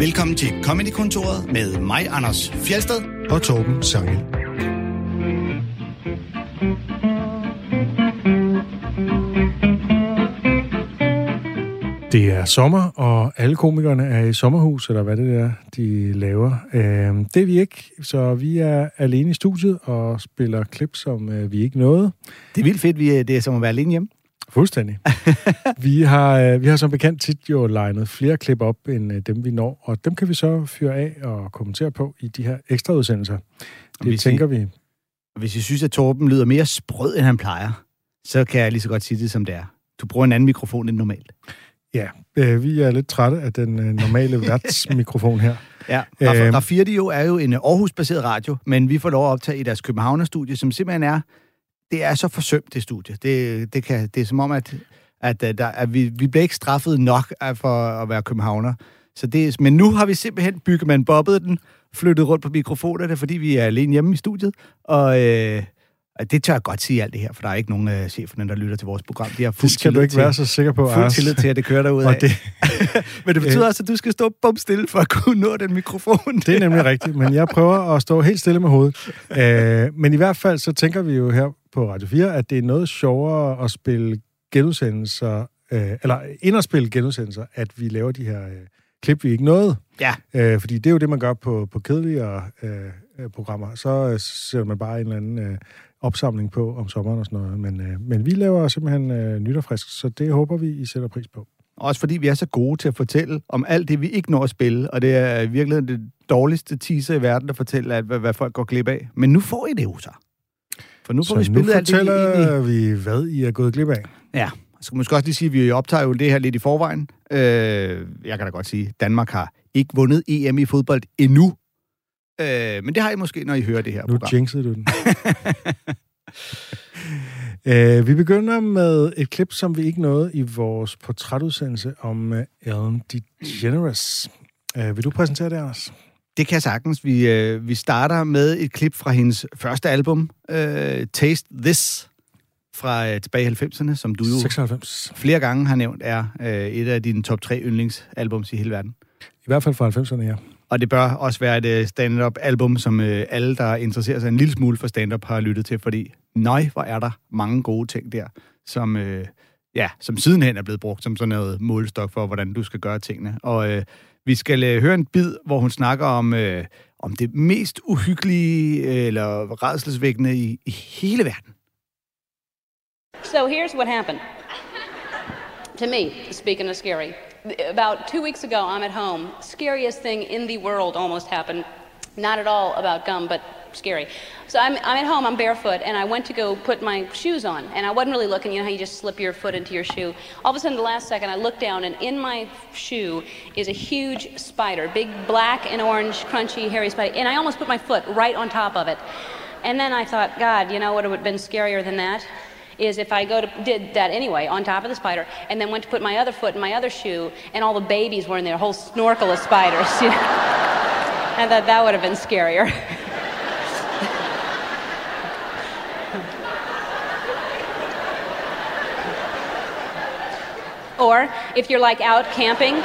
Velkommen til Comedy-kontoret med mig, Anders Fjelsted. og Torben Sangel. Det er sommer, og alle komikerne er i sommerhus, eller hvad det er, de laver. Øh, det er vi ikke, så vi er alene i studiet og spiller klip, som øh, vi ikke nåede. Det er vildt fedt, vi er, det er som at være alene hjemme. Fuldstændig. vi, har, øh, vi har som bekendt tit jo legnet flere klip op, end øh, dem vi når, og dem kan vi så fyre af og kommentere på i de her ekstra udsendelser. Det Hvis I- tænker vi. Hvis I synes, at Torben lyder mere sprød, end han plejer, så kan jeg lige så godt sige det, som det er. Du bruger en anden mikrofon end normalt. Ja, øh, vi er lidt trætte af den øh, normale værtsmikrofon her. Ja, Øhm. Raf- Radio er jo en Aarhus-baseret radio, men vi får lov at optage i deres Københavner-studie, som simpelthen er, det er så forsømt, det studie. Det, det, kan, det er som om, at, at, at, der, at vi, vi bliver ikke straffet nok af- for at være københavner. Så det, men nu har vi simpelthen bygget man bobbet den, flyttet rundt på mikrofonerne, fordi vi er alene hjemme i studiet, og øh, det tør jeg godt sige alt det her, for der er ikke nogen af cheferne, der lytter til vores program. De har Det fuld skal du ikke til, være så sikker på, fuld tillid til, at det kører derud af. det, Men det betyder også, at du skal stå bum stille for at kunne nå den mikrofon. det er nemlig rigtigt, men jeg prøver at stå helt stille med hovedet. Øh, men i hvert fald så tænker vi jo her på Radio 4, at det er noget sjovere at spille genudsendelser, øh, eller ind at spille genudsendelser, at vi laver de her øh, klip, vi ikke nåede. Ja. Øh, fordi det er jo det, man gør på, på kedeligere øh, øh, programmer. Så øh, sætter man bare en eller anden øh, opsamling på om sommeren og sådan noget. Men, øh, men vi laver simpelthen øh, nyt og frisk, så det håber vi, I sætter pris på. Også fordi vi er så gode til at fortælle om alt det, vi ikke når at spille. Og det er i virkeligheden det dårligste teaser i verden at fortælle, at, hvad, hvad folk går glip af. Men nu får I det jo så. For nu får Så vi spillet nu alt det, I egentlig... fortæller vi, hvad I er gået glip af. Ja, så man måske også lige sige, at vi optager jo det her lidt i forvejen. Øh, jeg kan da godt sige, at Danmark har ikke vundet EM i fodbold endnu. Øh, men det har I måske, når I hører det her Nu program. jinxede du den. uh, vi begynder med et klip, som vi ikke nåede i vores portrætudsendelse om uh, Ellen DeGeneres. Uh, vil du præsentere det, Anders? Det kan jeg sagtens. Vi, øh, vi starter med et klip fra hendes første album, øh, Taste This, fra øh, tilbage i 90'erne, som du jo 96. flere gange har nævnt er øh, et af dine top tre yndlingsalbums i hele verden. I hvert fald fra 90'erne, ja. Og det bør også være et øh, stand-up album, som øh, alle, der interesserer sig en lille smule for stand-up, har lyttet til, fordi nøj, hvor er der mange gode ting der, som, øh, ja, som sidenhen er blevet brugt som sådan noget målestok for, hvordan du skal gøre tingene. Og øh, vi skal øh, høre en bid, hvor hun snakker om, øh, om det mest uhyggelige øh, eller redselsvækkende i, i hele verden. So here's what happened. To me, speaking of scary, about two weeks ago, I'm at home. Scariest thing in the world almost happened. Not at all about gum, but scary. So I'm, I'm at home, I'm barefoot, and I went to go put my shoes on. And I wasn't really looking, you know how you just slip your foot into your shoe. All of a sudden, the last second, I look down, and in my shoe is a huge spider, big black and orange, crunchy, hairy spider. And I almost put my foot right on top of it. And then I thought, God, you know what would have been scarier than that? is if I go to did that anyway on top of the spider, and then went to put my other foot in my other shoe, and all the babies were in there, a whole snorkel of spiders. You know? I thought that would have been scarier. or if you're like out camping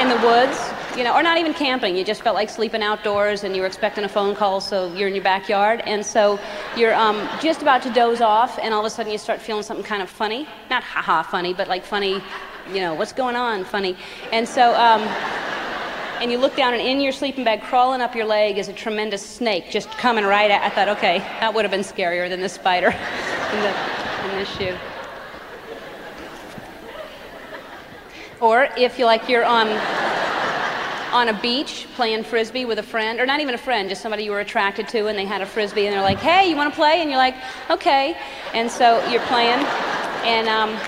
in the woods, you know, or not even camping. You just felt like sleeping outdoors and you were expecting a phone call, so you're in your backyard. And so you're um, just about to doze off, and all of a sudden you start feeling something kind of funny. Not haha funny, but like funny, you know, what's going on funny. And so, um, and you look down, and in your sleeping bag, crawling up your leg, is a tremendous snake just coming right at I thought, okay, that would have been scarier than the spider in, the, in this shoe. Or if you like, you're on on a beach playing frisbee with a friend, or not even a friend, just somebody you were attracted to, and they had a frisbee, and they're like, "Hey, you want to play?" And you're like, "Okay." And so you're playing, and um,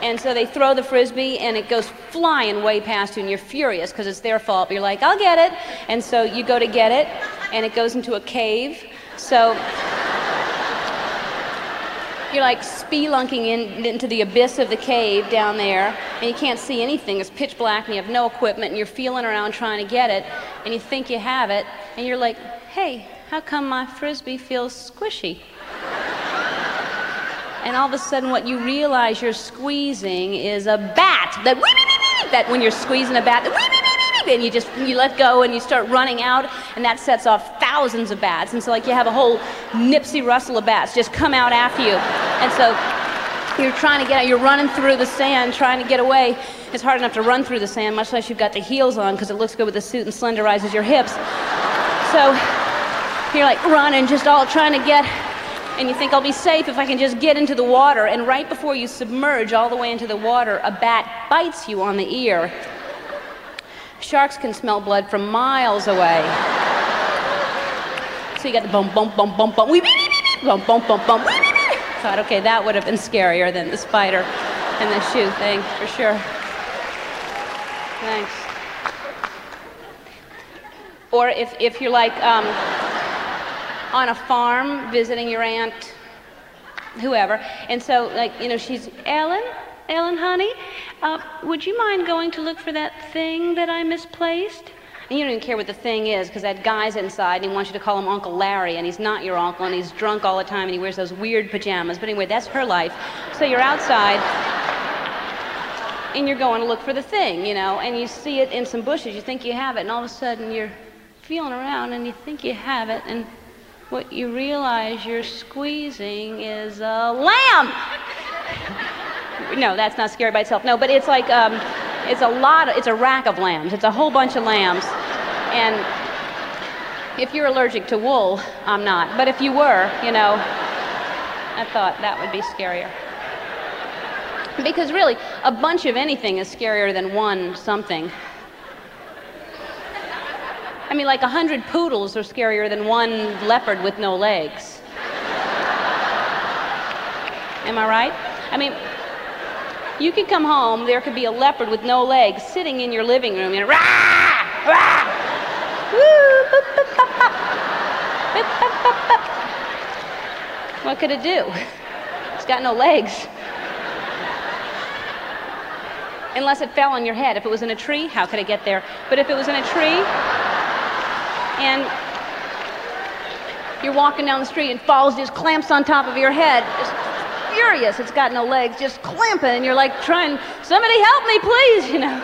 and so they throw the frisbee, and it goes flying way past you, and you're furious because it's their fault. But you're like, "I'll get it," and so you go to get it, and it goes into a cave. So you're like spelunking in, into the abyss of the cave down there, and you can't see anything. It's pitch black, and you have no equipment, and you're feeling around trying to get it, and you think you have it, and you're like, hey, how come my frisbee feels squishy? and all of a sudden, what you realize you're squeezing is a bat. That that when you're squeezing a bat, and you just you let go and you start running out, and that sets off thousands of bats. And so like you have a whole Nipsey Russell of bats just come out after you, and so you're trying to get out. You're running through the sand, trying to get away. It's hard enough to run through the sand, much less you've got the heels on because it looks good with the suit and slenderizes your hips. So you're like running, just all trying to get and you think I'll be safe if I can just get into the water. And right before you submerge all the way into the water, a bat bites you on the ear. Sharks can smell blood from miles away. So you got the bum bum bum bum bum wee wee wee bum bum bum bum wee wee wee. Thought, okay, that would have been scarier than the spider and the shoe thing for sure. Thanks. Or if, if you're like um, on a farm visiting your aunt, whoever, and so like you know she's Ellen, Ellen, honey, uh, would you mind going to look for that thing that I misplaced? And you don't even care what the thing is because that guy's inside and he wants you to call him Uncle Larry and he's not your uncle and he's drunk all the time and he wears those weird pajamas. But anyway, that's her life. So you're outside and you're going to look for the thing, you know, and you see it in some bushes. You think you have it, and all of a sudden you're feeling around and you think you have it, and what you realize you're squeezing is a lamb. No, that's not scary by itself. No, but it's like um, it's a lot. Of, it's a rack of lambs. It's a whole bunch of lambs, and if you're allergic to wool, I'm not. But if you were, you know, I thought that would be scarier. Because really, a bunch of anything is scarier than one something. I mean, like a hundred poodles are scarier than one leopard with no legs. Am I right? I mean, you could come home, there could be a leopard with no legs sitting in your living room, and rah, rah, woo, boop, boop, bop, boop, bop, bop, bop. What could it do? It's got no legs. Unless it fell on your head. If it was in a tree, how could it get there? But if it was in a tree, and you're walking down the street and falls just clamps on top of your head just furious. It's got no legs just clamping. And you're like trying somebody help me please you know.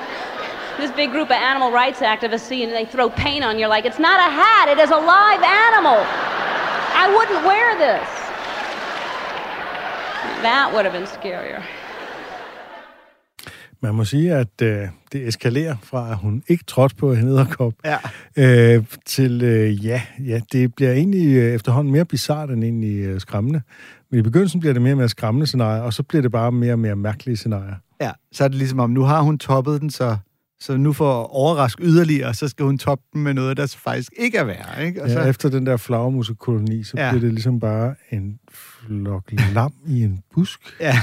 This big group of animal rights activists see and they throw paint on you like it's not a hat it is a live animal. I wouldn't wear this. That would have been scarier. Man må sige, at øh, det eskalerer fra, at hun ikke trådte på en edderkop, Ja. øh, til, øh, ja, ja, det bliver egentlig øh, efterhånden mere bizart end egentlig øh, skræmmende. Men i begyndelsen bliver det mere og mere skræmmende scenarier, og så bliver det bare mere og mere mærkelige scenarier. Ja, så er det ligesom om, nu har hun toppet den, så, så nu for at overraske yderligere, så skal hun toppe den med noget, der faktisk ikke er værd. Ikke? Og Ja, så, efter den der flagermusekoloni, så Ja. bliver det ligesom bare en flok lam i en busk. ja,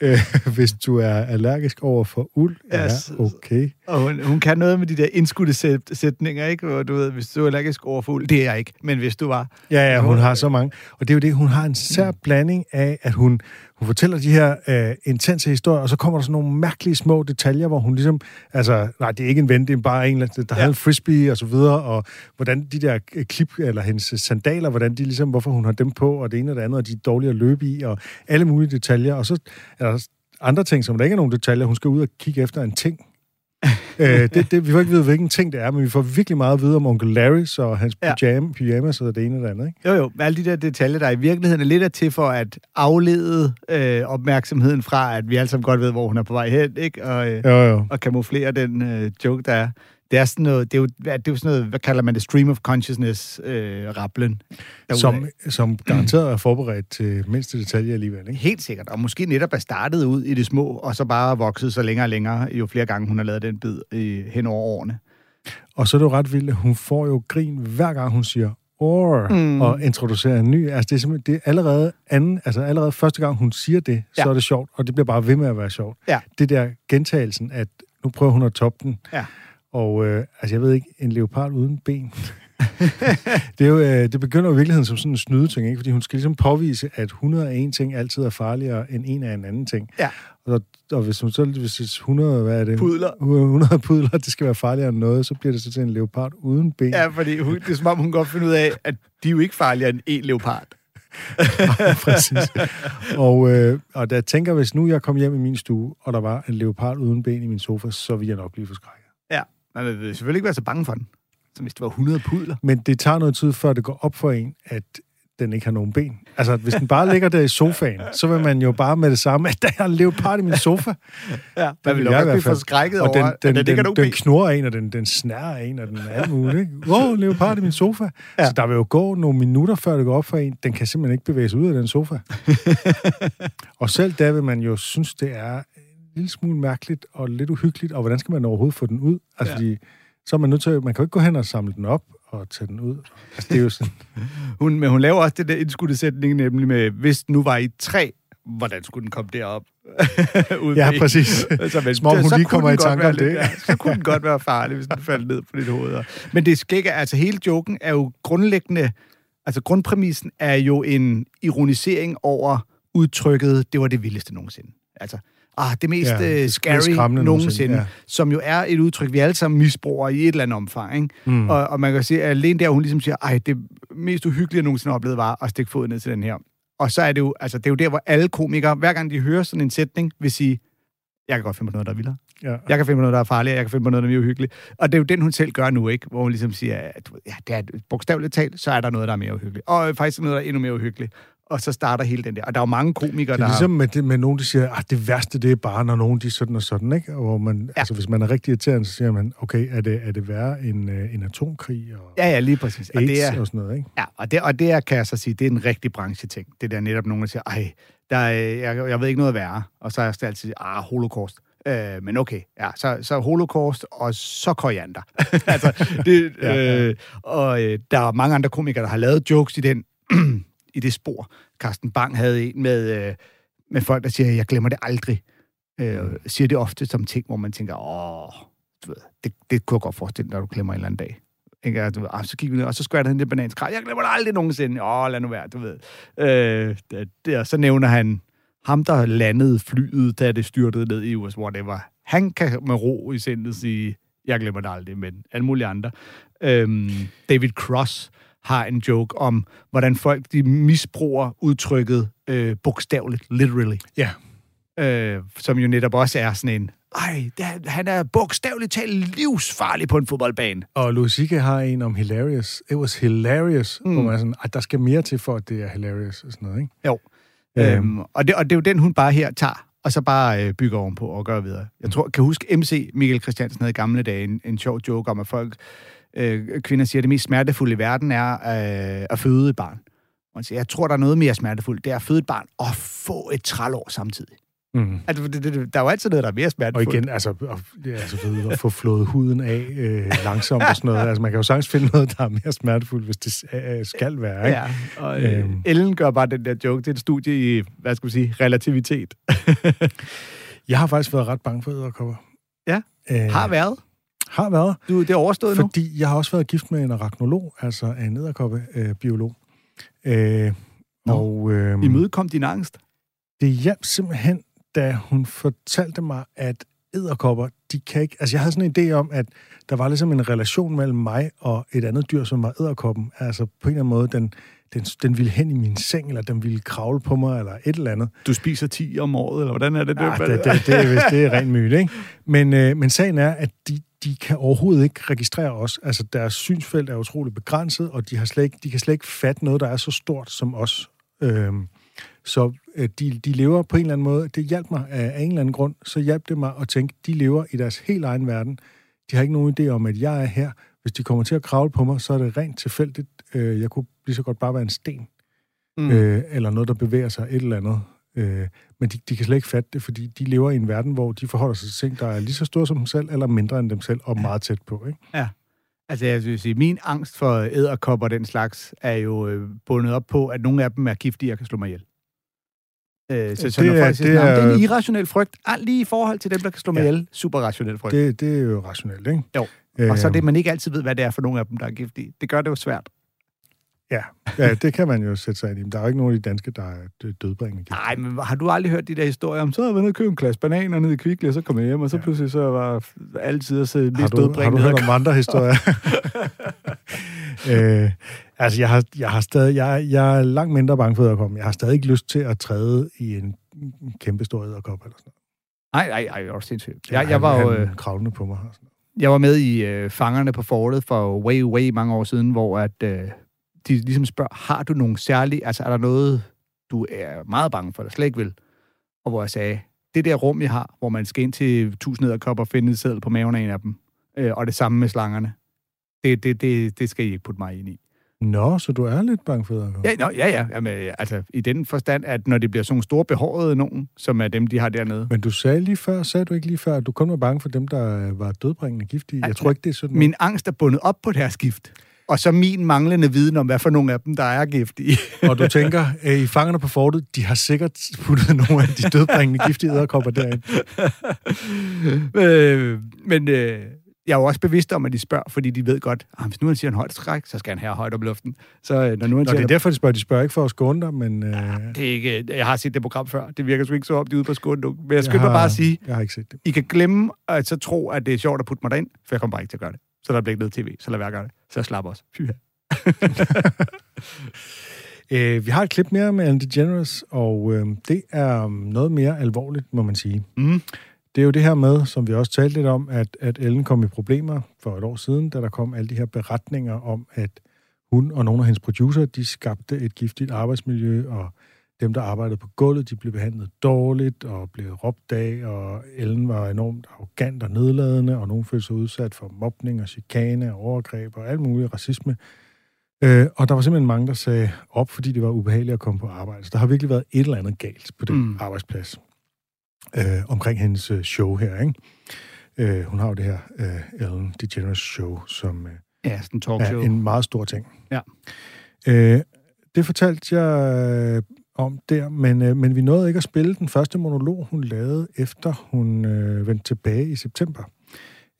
Øh, Hvis du er allergisk over for uld, Ja, ja, så- okay. og hun, hun kan noget med de der indskudte sæt, sætninger, ikke? Hvor du ved, hvis du er allergisk over for uld, det er jeg ikke, men hvis du var... Ja, ja, hun har så mange. Og det er jo det, hun har en sær blanding af, at hun, hun fortæller de her øh, intense historier, og så kommer der sådan nogle mærkelige små detaljer, hvor hun ligesom, altså, nej, det er ikke en ven, det er bare en, eller anden, der ja. Ja. havde en frisbee og så videre, og hvordan de der øh, klip, eller hendes sandaler, hvordan de ligesom, hvorfor hun har dem på, og det ene og det andet, og de er dårlige at løbe i, og alle mulige detaljer. Og så er der andre ting, som der ikke er nogen detaljer. Hun skal ud og kigge efter en ting. øh, det, det, vi får ikke vide, hvilken ting det er, men vi får virkelig meget at vide om onkel Larrys og hans Ja. pyjama, pyjamas og det ene og det andet, ikke? Jo, jo, alle de der detaljer, der i virkeligheden er lidt er til for at aflede øh, opmærksomheden fra, at vi alle sammen godt ved, hvor hun er på vej hen, ikke? Og, øh, Jo, jo. og kamuflere den øh, joke, der er. Det er sådan noget, det er jo, det er jo sådan noget, hvad kalder man det, stream of consciousness øh, rapplen. som, som garanteret er forberedt til mindste detalje alligevel. Ikke? Helt sikkert, og måske netop er startet ud i det små, og så bare vokset så længere og længere, jo flere gange hun har lavet den bid øh, hen over årene. Og så er det jo ret vildt, at hun får jo grin hver gang hun siger or, Mm. og introducerer en ny. Altså det er simpelthen, det er allerede anden, altså allerede første gang hun siger det, så Ja. er det sjovt, og det bliver bare ved med at være sjovt. Ja. Det der gentagelsen, at nu prøver hun at toppe den. Ja. Og øh, altså jeg ved ikke, en leopard uden ben. det, er jo, øh, det begynder jo i virkeligheden som sådan en snydeting, ikke? fordi hun skal ligesom påvise, at 101 ting altid er farligere end en af en anden ting. Ja. Og, og hvis hun så hvis 100, hvad er det? Pudler. 100 pudler, det skal være farligere end noget, så bliver det så til en leopard uden ben. Ja, fordi hun, det er som om, hun godt finder ud af, at de er jo ikke farligere end en leopard. Præcis. Og, øh, og da jeg tænker, hvis nu jeg kom hjem i min stue, og der var en leopard uden ben i min sofa, så ville jeg nok blive forskrækket. Ja, man vil selvfølgelig ikke være så bange for den, som hvis det var 100 pudler. Men det tager noget tid, før det går op for en, at den ikke har nogen ben. Altså, hvis den bare ligger der i sofaen, så vil man jo bare med det samme, at der er en leopard i min sofa. Ja, man vil nok blive forskrækket over, den, den, at den, den, ikke den, den knurrer en, og den, den snærer en, og den er alt muligt. Ikke? Wow, leopard i min sofa. Ja. Så der vil jo gå nogle minutter, før det går op for en. Den kan simpelthen ikke bevæge sig ud af den sofa. og selv der vil man jo synes, det er lille smule mærkeligt og lidt uhyggeligt, og hvordan skal man overhovedet få den ud? Altså, Ja. fordi, så er man nødt til, man kan jo ikke gå hen og samle den op og tage den ud. Altså, det er jo sådan, Hun, men hun laver også det der indskudte sætning, nemlig med, hvis den nu var i træ, hvordan skulle den komme derop? Ja, præcis. altså, men, Som om hun så lige kommer den i godt tanke være om det, lidt-? Ja, så kunne den godt være farlig, hvis den faldt ned på dit hoved. Men det skægge, altså hele joken er jo grundlæggende, altså grundpræmissen er jo en ironisering over udtrykket, det var det vildeste nogensinde. Altså, ah, det mest Ja, uh, mest scary skræmmende nogensinde, nogensinde, ja. som jo er et udtryk, vi alle sammen misbruger i et eller andet omfang. Ikke? Mm. Og, og man kan sige, at alene der, hun ligesom siger, ej, det mest uhyggelige, jeg nogensinde har oplevet, var at stikke foden ned til den her. Og så er det jo, altså det er jo der, hvor alle komikere, hver gang de hører sådan en sætning, vil sige, jeg kan godt finde på noget, der er vildere. ja. Jeg kan finde på noget, der er farligere. Jeg kan finde på noget, der er mere uhyggeligt. Og det er jo den, hun selv gør nu, ikke? Hvor hun ligesom siger, at ja, det er bogstaveligt talt, så er der noget, der er mere uhyggeligt. Og faktisk noget, der er endnu mere uhyggeligt. Og så starter hele den der. Og der er jo mange komikere, Det er der ligesom med, det, med nogen, der siger, at det værste, det er bare, når nogen de er sådan og sådan, ikke? Og Hvor man, ja. altså, hvis man er rigtig irriterende, så siger man, okay, er det, er det værre end øh, en atomkrig og. Ja, ja, lige præcis. Og AIDS det er, og sådan noget, ikke? Ja, og det, og det er, kan jeg så sige, det er en rigtig brancheting. Det der netop nogen, der siger, ej, der er, jeg, jeg ved ikke noget værre. Og så er jeg altid, ah, holocaust. Øh, men okay, ja, så, så holocaust, og så koriander. altså, det, Ja, ja. øh, og øh, der er mange andre komikere, der har lavet jokes i den i det spor. Carsten Bang havde en med, øh, med folk, der siger, jeg glemmer det aldrig. Øh, siger det ofte som ting, hvor man tænker, åh, du ved, det, det kunne jeg godt forestille når du glemmer en eller anden dag. Ikke? Du ved, ah, så gik vi ned, og så skvatter han det bananskrald. Jeg glemmer det aldrig nogensinde. Åh, lad nu være, du ved. Øh, det, det, og så nævner han ham, der landede flyet, da det styrtede ned i US, whatever. Han kan med ro i sindet sige, jeg glemmer det aldrig, men alle mulige andre. Øhm, David Cross har en joke om, hvordan folk de misbruger udtrykket øh, bogstaveligt, literally. Ja. Øh, som jo netop også er sådan en, ej, det, er- han er bogstaveligt talt livsfarlig på en fodboldbane. Og C.K. har en om hilarious. It was hilarious. Mm. Hvor man er sådan, at der skal mere til for, at det er hilarious og sådan noget, ikke? Jo. Øhm. Øhm, og, det, og det er jo den, hun bare her tager, og så bare øh, bygger ovenpå og gør videre. Jeg tror, kan huske MC Michael Christiansen havde i gamle dage en, en sjov joke om, at folk, øh, kvinder siger, at det mest smertefulde i verden er øh, at føde et barn. Og siger, jeg tror, der er noget mere smertefuldt, det er at føde et barn og få et trælår samtidig. Mm. Altså, det, det, der er jo altid noget, der er mere Og smertefuldt. igen, altså, at, ja, altså ved, at få flået huden af øh, langsomt og sådan noget. Altså, man kan jo sagtens finde noget, der er mere smertefuldt, hvis det øh, skal være, ikke? Ja, og øh, Øhm. Ellen gør bare den der joke. Det er et studie i, hvad skal vi sige, relativitet. Jeg har faktisk været ret bange for æderkopper. Ja, Øh, Har været. Har været. Du, det er overstået nu. Fordi jeg har også været gift med en arachnolog, altså en æderkoppe-biolog. Øh, Nå. og øh, Imødekom din angst. det hjalp simpelthen, da hun fortalte mig, at æderkopper, de kan ikke... Altså, jeg havde sådan en idé om, at der var ligesom en relation mellem mig og et andet dyr, som var æderkoppen. Altså, på en eller anden måde, den, den, den ville hen i min seng, eller den ville kravle på mig, eller et eller andet. Du spiser 10 om året, eller hvordan er det? Ja, det, det, det, er, vist, det er rent myte, ikke? Men, øh, men sagen er, at de, de kan overhovedet ikke registrere os. Altså, deres synsfelt er utroligt begrænset, og de, har slet ikke, de kan slet ikke fatte noget, der er så stort som os. Øhm, så øh, de, de lever på en eller anden måde. Det hjalp mig af, af en eller anden grund. Så hjalp det mig at tænke, de lever i deres helt egen verden. De har ikke nogen idé om, at jeg er her. Hvis de kommer til at kravle på mig, så er det rent tilfældigt. Øh, jeg kunne lige så godt bare være en sten Mm. øh, eller noget, der bevæger sig, et eller andet. Øh, men de, de kan slet ikke fatte det, fordi de lever i en verden, hvor de forholder sig til ting, der er lige så store som dem selv, eller mindre end dem selv, og meget tæt på. Ikke? Altså, jeg vil sige, min angst for æderkopper og den slags er jo øh, bundet op på, at nogle af dem er giftige og kan slå mig ihjel. Øh, så, så Det når er- folk siger, det er, det er en irrationel frygt, alt lige i forhold til dem, der kan slå mig Ja. ihjel, super rationel frygt. Det, det er jo rationelt, ikke? Jo. Øh, Og så er det, man ikke altid ved, hvad det er for nogle af dem, der er giftige. Det gør det jo svært. Ja, ja, det kan man jo sætte sig ind i. Men Der er jo ikke nogen af de danske, der er dø- dødbringende. Nej, men har du aldrig hørt de der historier om, så har jeg været købt en klasse bananer nede i Kvickly, og så kom jeg hjem, og så Ja. pludselig så var altid at sidde mest du, har du dødbringende. hørt om andre historier? øh, Altså, jeg har, jeg har stadig, jeg, jeg er langt mindre bange for æderkopper. Jeg har stadig ikke lyst til at træde i en kæmpe stor æderkop eller sådan Nej, nej, nej, det var sindssygt. noget. Jeg, jeg var jo... Øh, kravlende på mig. og sådan noget. Jeg var med i øh, Fangerne på Fortet for way, way mange år siden, hvor at, øh, de ligesom spørger, har du nogle særlige, altså er der noget, du er meget bange for, eller slet ikke vil? Og hvor jeg sagde, det der rum, jeg har, hvor man skal ind til tusind æderkopper og finde seddel på maven af en af dem, øh, og det samme med slangerne, det, det, det, det skal I ikke putte mig ind i. Nå, så du er lidt bange for æderkopper? Ja, nå, ja, ja. Jamen, altså, i den forstand, at når det bliver sådan nogle store behårede nogen, som er dem, de har dernede. Men du sagde lige før, sagde du ikke lige før, at du kun var bange for dem, der var dødbringende giftige? Jeg tror ikke, det er sådan Min angst er bundet op på deres gift. Og så min manglende viden om, hvad for nogle af dem, der er giftige. Og du tænker, øh, i fangerne på fortet, de har sikkert puttet nogle af de dødbringende giftige æderkopper derind. øh, men øh, jeg er jo også bevidst om, at de spørger, fordi de ved godt, at hvis nu han siger en højt skræk, så skal han have højt op luften. Så øh, når nu han Nå, siger, det er derfor, de spørger. De spørger ikke for at skåne dig, men... Øh, det er ikke, jeg har set det program før. Det virker sgu ikke så op, de er ude på skålen nu. Men jeg jeg skal har, bare sige, Jeg har ikke set det. I kan glemme at så tro, at det er sjovt at putte mig derind, for jeg kommer bare ikke til at gøre det. Så der bliver ikke noget tv, så lad være at gøre det. Så slap os. Fy ja. Øh, vi har et klip mere med Ellen DeGeneres, og øh, det er noget mere alvorligt, må man sige. Mm. Det er jo det her med, som vi også talte lidt om, at, at Ellen kom i problemer for et år siden, da der kom alle de her beretninger om, at hun og nogle af hendes producer, de skabte et giftigt arbejdsmiljø, og dem, der arbejdede på gulvet, de blev behandlet dårligt og blev råbt af, og Ellen var enormt arrogant og nedladende, og nogen følte sig udsat for mobning og chikane og overgreb og alt muligt racisme. Øh, og der var simpelthen mange, der sagde op, fordi det var ubehageligt at komme på arbejde. Så der har virkelig været et eller andet galt på den Mm. arbejdsplads øh, omkring hendes øh, show her. Ikke? Øh, hun har jo det her øh, Ellen DeGeneres show, som øh, Ja, sådan en er talkshow. en meget stor ting. Ja. Øh, det fortalte jeg om der, men, øh, men vi nåede ikke at spille den første monolog, hun lavede, efter hun øh, vendte tilbage i september.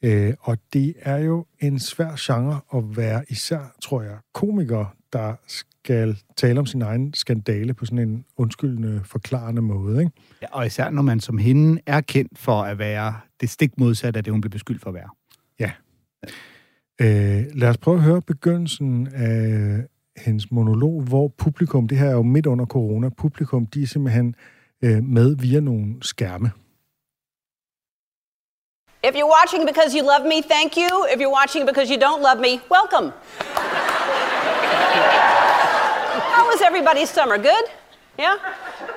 Øh, og det er jo en svær genre at være især, tror jeg, komiker, der skal tale om sin egen skandale på sådan en undskyldende, forklarende måde. Ikke? Ja, og især når man som hende er kendt for at være det stik modsatte af det, hun blev beskyldt for at være. Øh, lad os prøve at høre begyndelsen af hendes monolog, hvor publikum, det her er jo midt under corona, publikum, de er simpelthen øh, med via nogle skærme. If you're watching because you love me, thank you. If you're watching because you don't love me, welcome. How was everybody's summer? Good? Yeah?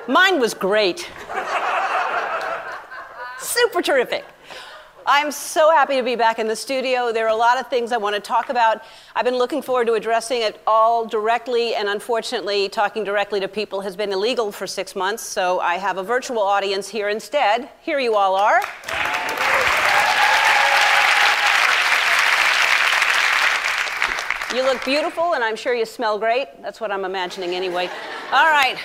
Mine was great. Super terrific. I'm so happy to be back in the studio. There are a lot of things I want to talk about. I've been looking forward to addressing it all directly, and unfortunately, talking directly to people has been illegal for six months, so I have a virtual audience here instead. Here you all are. You look beautiful, and I'm sure you smell great. That's what I'm imagining anyway. All right,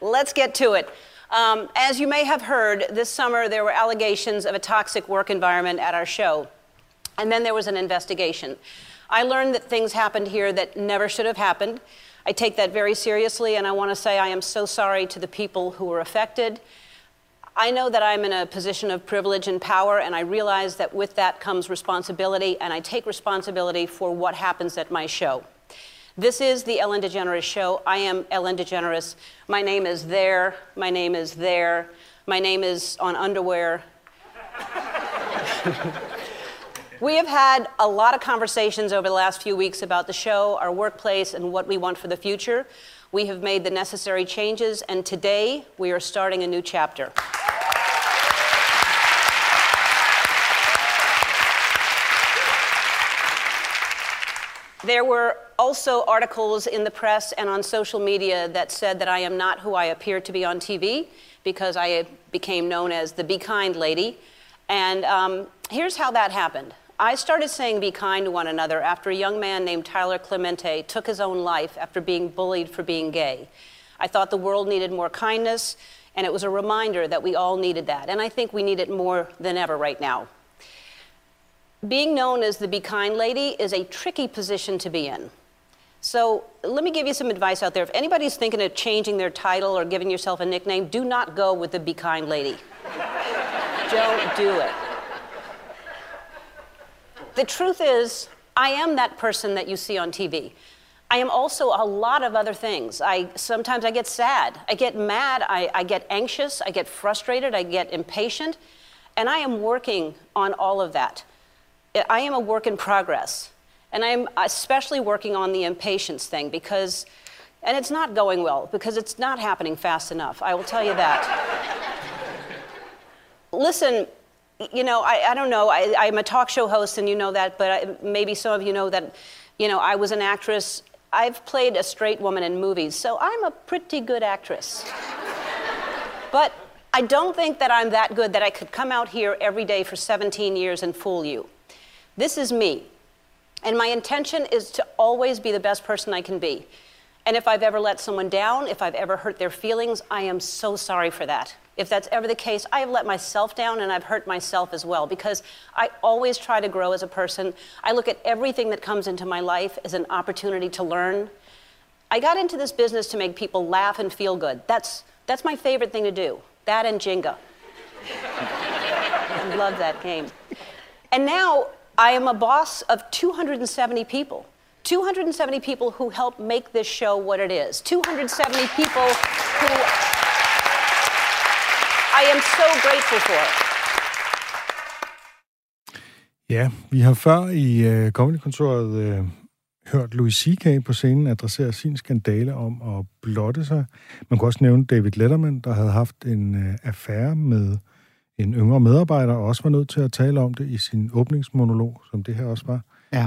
let's get to it. Um, as you may have heard, this summer there were allegations of a toxic work environment at our show. And then there was an investigation. I learned that things happened here that never should have happened. I take that very seriously, and I want to say I am so sorry to the people who were affected. I know that I'm in a position of privilege and power, and I realize that with that comes responsibility, and I take responsibility for what happens at my show. This is the Ellen DeGeneres Show. I am Ellen DeGeneres. My name is there. My name is there. My name is on underwear. we have had a lot of conversations over the last few weeks about the show, our workplace, and what we want for the future. We have made the necessary changes, and today we are starting a new chapter. There were also articles in the press and on social media that said that I am not who I appear to be on TV because I became known as the Be Kind lady. And um, here's how that happened. I started saying be kind to one another after a young man named Tyler Clemente took his own life after being bullied for being gay. I thought the world needed more kindness, and it was a reminder that we all needed that. And I think we need it more than ever right now. Being known as the Be Kind lady is a tricky position to be in. So let me give you some advice out there. If anybody's thinking of changing their title or giving yourself a nickname, do not go with the Be Kind lady. Don't do it. The truth is, I am that person that you see on TV. I am also a lot of other things. I sometimes I get sad, I get mad, I, I get anxious, I get frustrated, I get impatient, and I am working on all of that. I am a work in progress, and I am especially working on the impatience thing because, and it's not going well because it's not happening fast enough. I will tell you that. Listen, you know, I, I don't know. I, I'm a talk show host, and you know that, but I, maybe some of you know that, you know, I was an actress I've played a straight woman in movies, so I'm a pretty good actress. but I don't think that I'm that good that I could come out here every day for 17 years and fool you. This is me. And my intention is to always be the best person I can be. And if I've ever let someone down, if I've ever hurt their feelings, I am so sorry for that. If that's ever the case, I have let myself down and I've hurt myself as well because I always try to grow as a person. I look at everything that comes into my life as an opportunity to learn. I got into this business to make people laugh and feel good. That's, that's my favorite thing to do. That and Jenga. I love that game. And now I am a boss of 270 people. 270 people who help make this show what it is. 270 people who I am so grateful for it. Ja, vi har før i øh, Comedy-kontoret øh, hørt Louis C.K. på scenen adressere sin skandale om at blotte sig. Man kunne også nævne David Letterman, der havde haft en øh, affære med en yngre medarbejder, og også var nødt til at tale om det i sin åbningsmonolog, som det her også var. Ja.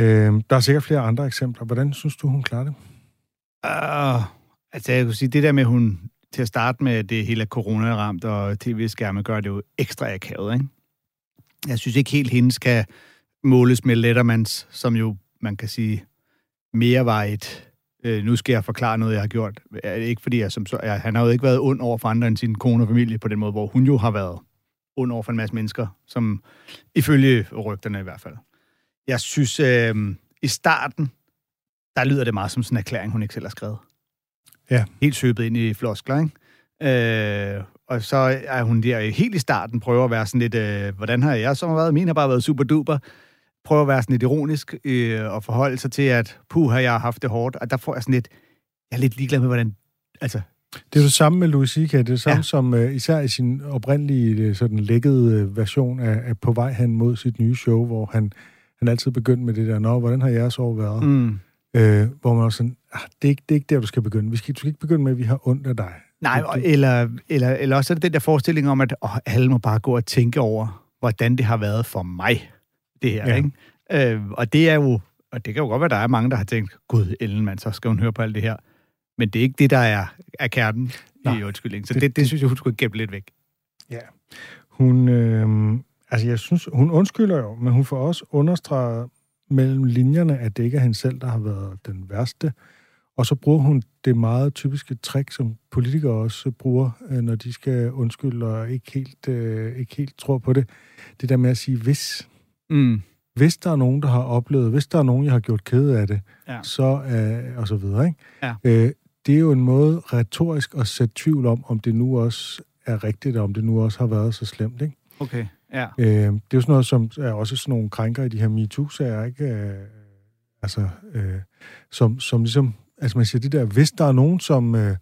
Uh, der er sikkert flere andre eksempler. Hvordan synes du, hun klarer det? Uh, altså, jeg kunne sige, det der med, hun til at starte med, det hele er corona-ramt, og tv-skærme gør det jo ekstra akavet, ikke? Jeg synes ikke helt, hende skal måles med Lettermans, som jo, man kan sige, mere var et, øh, nu skal jeg forklare noget, jeg har gjort. Ikke fordi jeg som så, jeg, han har jo ikke været ond over for andre end sin kone og familie på den måde, hvor hun jo har været ond over for en masse mennesker, som ifølge rygterne i hvert fald. Jeg synes, øh, i starten, der lyder det meget som sådan en erklæring, hun ikke selv har skrevet. Ja. Helt søbet ind i floskler, ikke? Øh, og så er hun der helt i starten, prøver at være sådan lidt, øh, hvordan har jeg så været? Min har bare været super duper. Prøver at være sådan lidt ironisk øh, og forholde sig til, at puh, har jeg haft det hårdt. Og der får jeg sådan lidt, jeg er lidt ligeglad med, hvordan, altså, det er jo det samme med Louis C.K. Det er det samme ja. som, uh, især i sin oprindelige øh, sådan lækkede uh, version af, af På vej hen mod sit nye show, hvor han, han altid begyndte med det der, Nå, hvordan har jeres år været? mm. Øh, hvor man også sådan, ah, det, er ikke, det er ikke der, du skal begynde. Vi skal, du skal ikke begynde med, at vi har ondt af dig. Nej, du, eller, eller, eller også er det den der forestilling om, at åh, alle må bare gå og tænke over, hvordan det har været for mig, det her, ja. ikke? Øh, og det er jo, og det kan jo godt være, at der er mange, der har tænkt, gud, Ellen, man, så skal hun høre på alt det her. Men det er ikke det, der er, er kernen Nej, i undskyldningen. Så det, det, det, synes jeg, hun skulle gemme lidt væk. Ja. Hun, øh, altså jeg synes, hun undskylder jo, men hun får også understreget mellem linjerne, at det ikke er hende selv, der har været den værste. Og så bruger hun det meget typiske trick, som politikere også bruger, øh, når de skal undskylde og ikke helt, øh, ikke helt tror på det. Det der med at sige, hvis. Mm. Hvis der er nogen, der har oplevet, hvis der er nogen, jeg har gjort ked af det, ja. så øh, og så videre. Ikke? Ja. Øh, det er jo en måde retorisk at sætte tvivl om, om det nu også er rigtigt, og om det nu også har været så slemt. Ikke? Okay. Ja. Øh, det er jo sådan noget, som er også sådan nogle krænker i de her MeToo-sager, ikke? Øh, altså, øh, som, som ligesom, altså man siger det der, hvis der er nogen, som øh,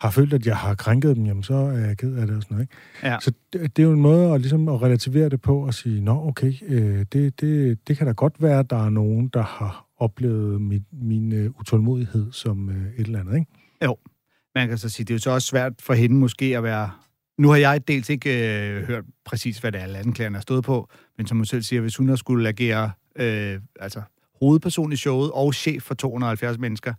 har følt, at jeg har krænket dem, jamen så er jeg ked af det og sådan noget, ikke? Ja. Så det, det er jo en måde at, ligesom, at relativere det på og sige, nå okay, øh, det, det, det kan da godt være, at der er nogen, der har oplevet min, min uh, utålmodighed som uh, et eller andet, ikke? Jo. Man kan så sige, det er jo så også svært for hende måske at være nu har jeg dels ikke øh, hørt præcis, hvad det er, anklagerne er stået på, men som hun selv siger, hvis hun har skulle agere øh, altså, hovedperson i showet og chef for 270 mennesker,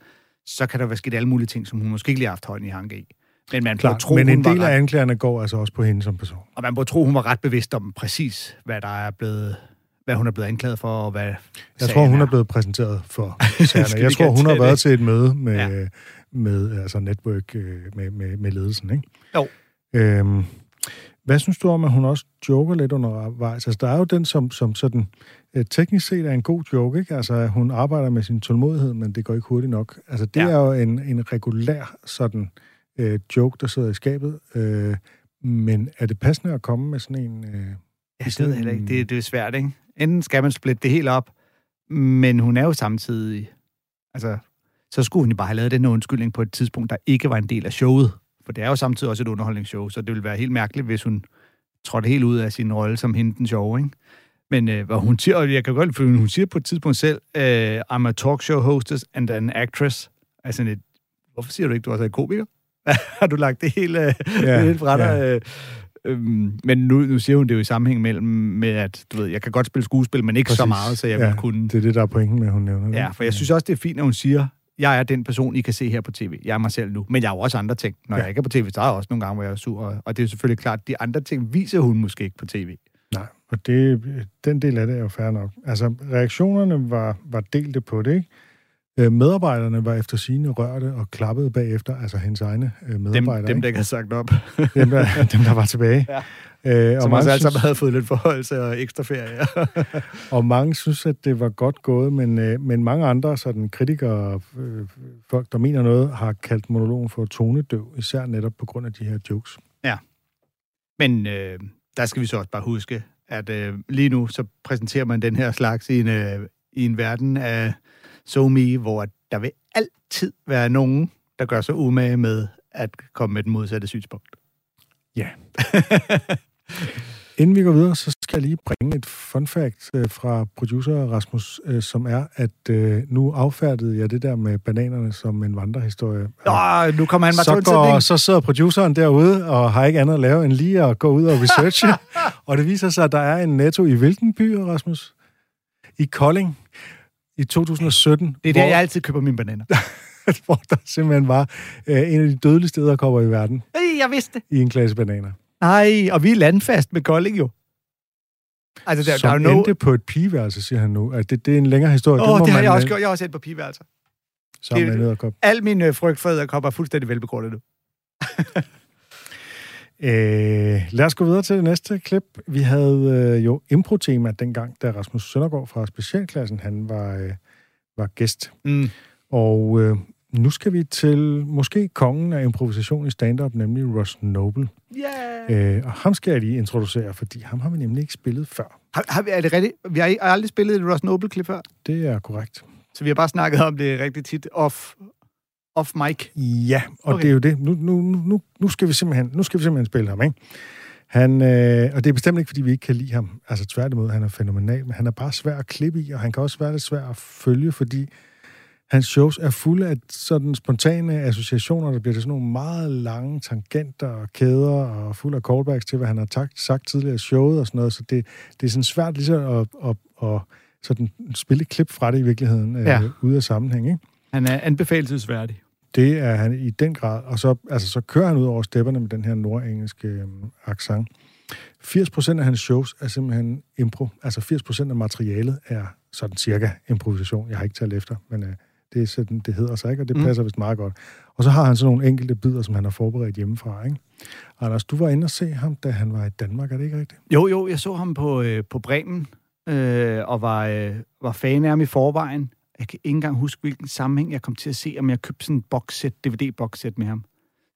så kan der være sket alle mulige ting, som hun måske ikke lige har haft hånden i hanke i. Men man Klar, tro, men en del af anklagerne går altså også på hende som person. Og man må tro, hun var ret bevidst om præcis, hvad der er blevet hvad hun er blevet anklaget for, og hvad Jeg tror, hun er. er blevet præsenteret for sagerne. Jeg tror, hun har været til et møde med, ja. med altså network øh, med, med, med ledelsen, ikke? Jo. Øhm, hvad synes du om, at hun også joker lidt undervejs? Altså, der er jo den, som, som sådan øh, teknisk set er en god joke, ikke? Altså, hun arbejder med sin tålmodighed, men det går ikke hurtigt nok. Altså, det ja. er jo en, en regulær sådan øh, joke, der sidder i skabet. Øh, men er det passende at komme med sådan en... Øh, jeg ved heller ikke. Det, det er svært, ikke? Enten skal man splitte det helt op, men hun er jo samtidig... Altså, så skulle hun jo bare have lavet den undskyldning på et tidspunkt, der ikke var en del af showet. For det er jo samtidig også et underholdningsshow, så det ville være helt mærkeligt, hvis hun trådte helt ud af sin rolle som hende den sjove, ikke? Men øh, hvad hun siger, og jeg kan godt lide, hun siger på et tidspunkt selv, øh, I'm a talk show hostess and an actress. Altså et, hvorfor siger du ikke, du er så en komiker? Har du lagt det hele, øh, Ja, helt fra dig? ja. Øh, øhm, men nu, nu siger hun det jo i sammenhæng mellem, med, at du ved, jeg kan godt spille skuespil, men ikke Præcis. så meget, så jeg Ja, vil kunne... Det er det, der er pointen med, hun nævner det. Ja, for jeg synes også, det er fint, at hun siger, jeg er den person, I kan se her på tv. Jeg er mig selv nu. Men jeg har jo også andre ting. Når ja. Jeg ikke er på tv, så er jeg også nogle gange, hvor jeg er sur. Og, og det er selvfølgelig klart, at de andre ting viser hun måske ikke på tv. Nej, og det, den del af det er jo fair nok. Altså, reaktionerne var, var delte på det, ikke? Øh, Medarbejderne var efter sine rørte og klappede bagefter, altså hendes egne øh, Dem, medarbejdere. dem ikke? der ikke har sagt op. dem, der, dem, der var tilbage. Ja. Øh, og, Som mange også synes, havde fået lidt forholdelse og ekstra ferie. og mange synes, at det var godt gået, men, øh, men mange andre sådan kritikere, øh, folk, der mener noget, har kaldt monologen for tonedøv, især netop på grund af de her jokes. Men øh, der skal vi så også bare huske, at øh, lige nu så præsenterer man den her slags i en, øh, i en verden af SoMe, hvor der vil altid være nogen, der gør sig umage med at komme med den modsatte synspunkt. Ja. Inden vi går videre, så skal jeg lige bringe et fun fact øh, fra producer Rasmus, øh, som er, at øh, nu affærdede jeg det der med bananerne som en vandrehistorie. Åh, nu kommer han til så, går, så sidder produceren derude og har ikke andet at lave end lige at gå ud og researche. og det viser sig, at der er en netto i hvilken by, Rasmus? I Kolding i 2017. Det er der, hvor, jeg altid køber mine bananer. hvor der simpelthen var øh, en af de dødeligste æderkopper i verden Ej, jeg vidste det. i en klasse bananer. Nej, og vi er landfast med Kolding jo. Altså, der, som der er jo no... endte på et pigeværelse, siger han nu. At det, det er en længere historie. Åh, oh, det har man, jeg også gjort. Jeg har også set på pigeværelser. Sammen det- med en æderkop. Al min øh, frygt for æderkopper er fuldstændig velbegrundet nu. Øh, lad os gå videre til det næste klip. Vi havde øh, jo impro-tema dengang, da Rasmus Søndergaard fra Specialklassen, han var, øh, var gæst. Mm. Og øh, nu skal vi til måske kongen af improvisation i stand-up, nemlig Ross Noble. Yeah. Øh, og ham skal jeg lige introducere, fordi ham har vi nemlig ikke spillet før. Har, har vi, er det rigtigt? Vi har, aldrig spillet et Ross Noble-klip før, Det er korrekt. så vi har bare snakket om det rigtig tit off, off mic. Ja, og Okay. det er jo det. Nu, nu, nu, nu, skal vi simpelthen, nu skal vi simpelthen spille ham, ikke? Han, øh, og det er bestemt ikke, fordi vi ikke kan lide ham. Altså tværtimod, han er fænomenal, men han er bare svær at klippe i, og han kan også være lidt svær at følge, fordi hans shows er fulde af sådan spontane associationer, der bliver til sådan nogle meget lange tangenter og kæder, og fuld af callbacks til, hvad han har takt, sagt tidligere i showet og sådan noget, så det, det er sådan svært ligesom at, at, at sådan spille et klip fra det i virkeligheden, Ja. øh, ude af sammenhæng, ikke? Han er anbefalelsesværdig. Det er han i den grad. Og så, altså, så kører han ud over stepperne med den her nordengelske øhm, accent. 80% af hans shows er simpelthen impro. Altså 80% af materialet er sådan cirka improvisation. Jeg har ikke talt efter, men øh, det er sådan, det hedder sig ikke, og det Mm. passer vist meget godt. Og så har han sådan nogle enkelte bidder, som han har forberedt hjemmefra, ikke? Anders, du var inde og se ham, da han var i Danmark, er det ikke rigtigt? Jo, jo, jeg så ham på, øh, på Bremen, øh, og var, øh, var fan af ham i forvejen. Jeg kan ikke engang huske, hvilken sammenhæng jeg kom til at se, om jeg købte sådan en boxset, DVD-boxset med ham.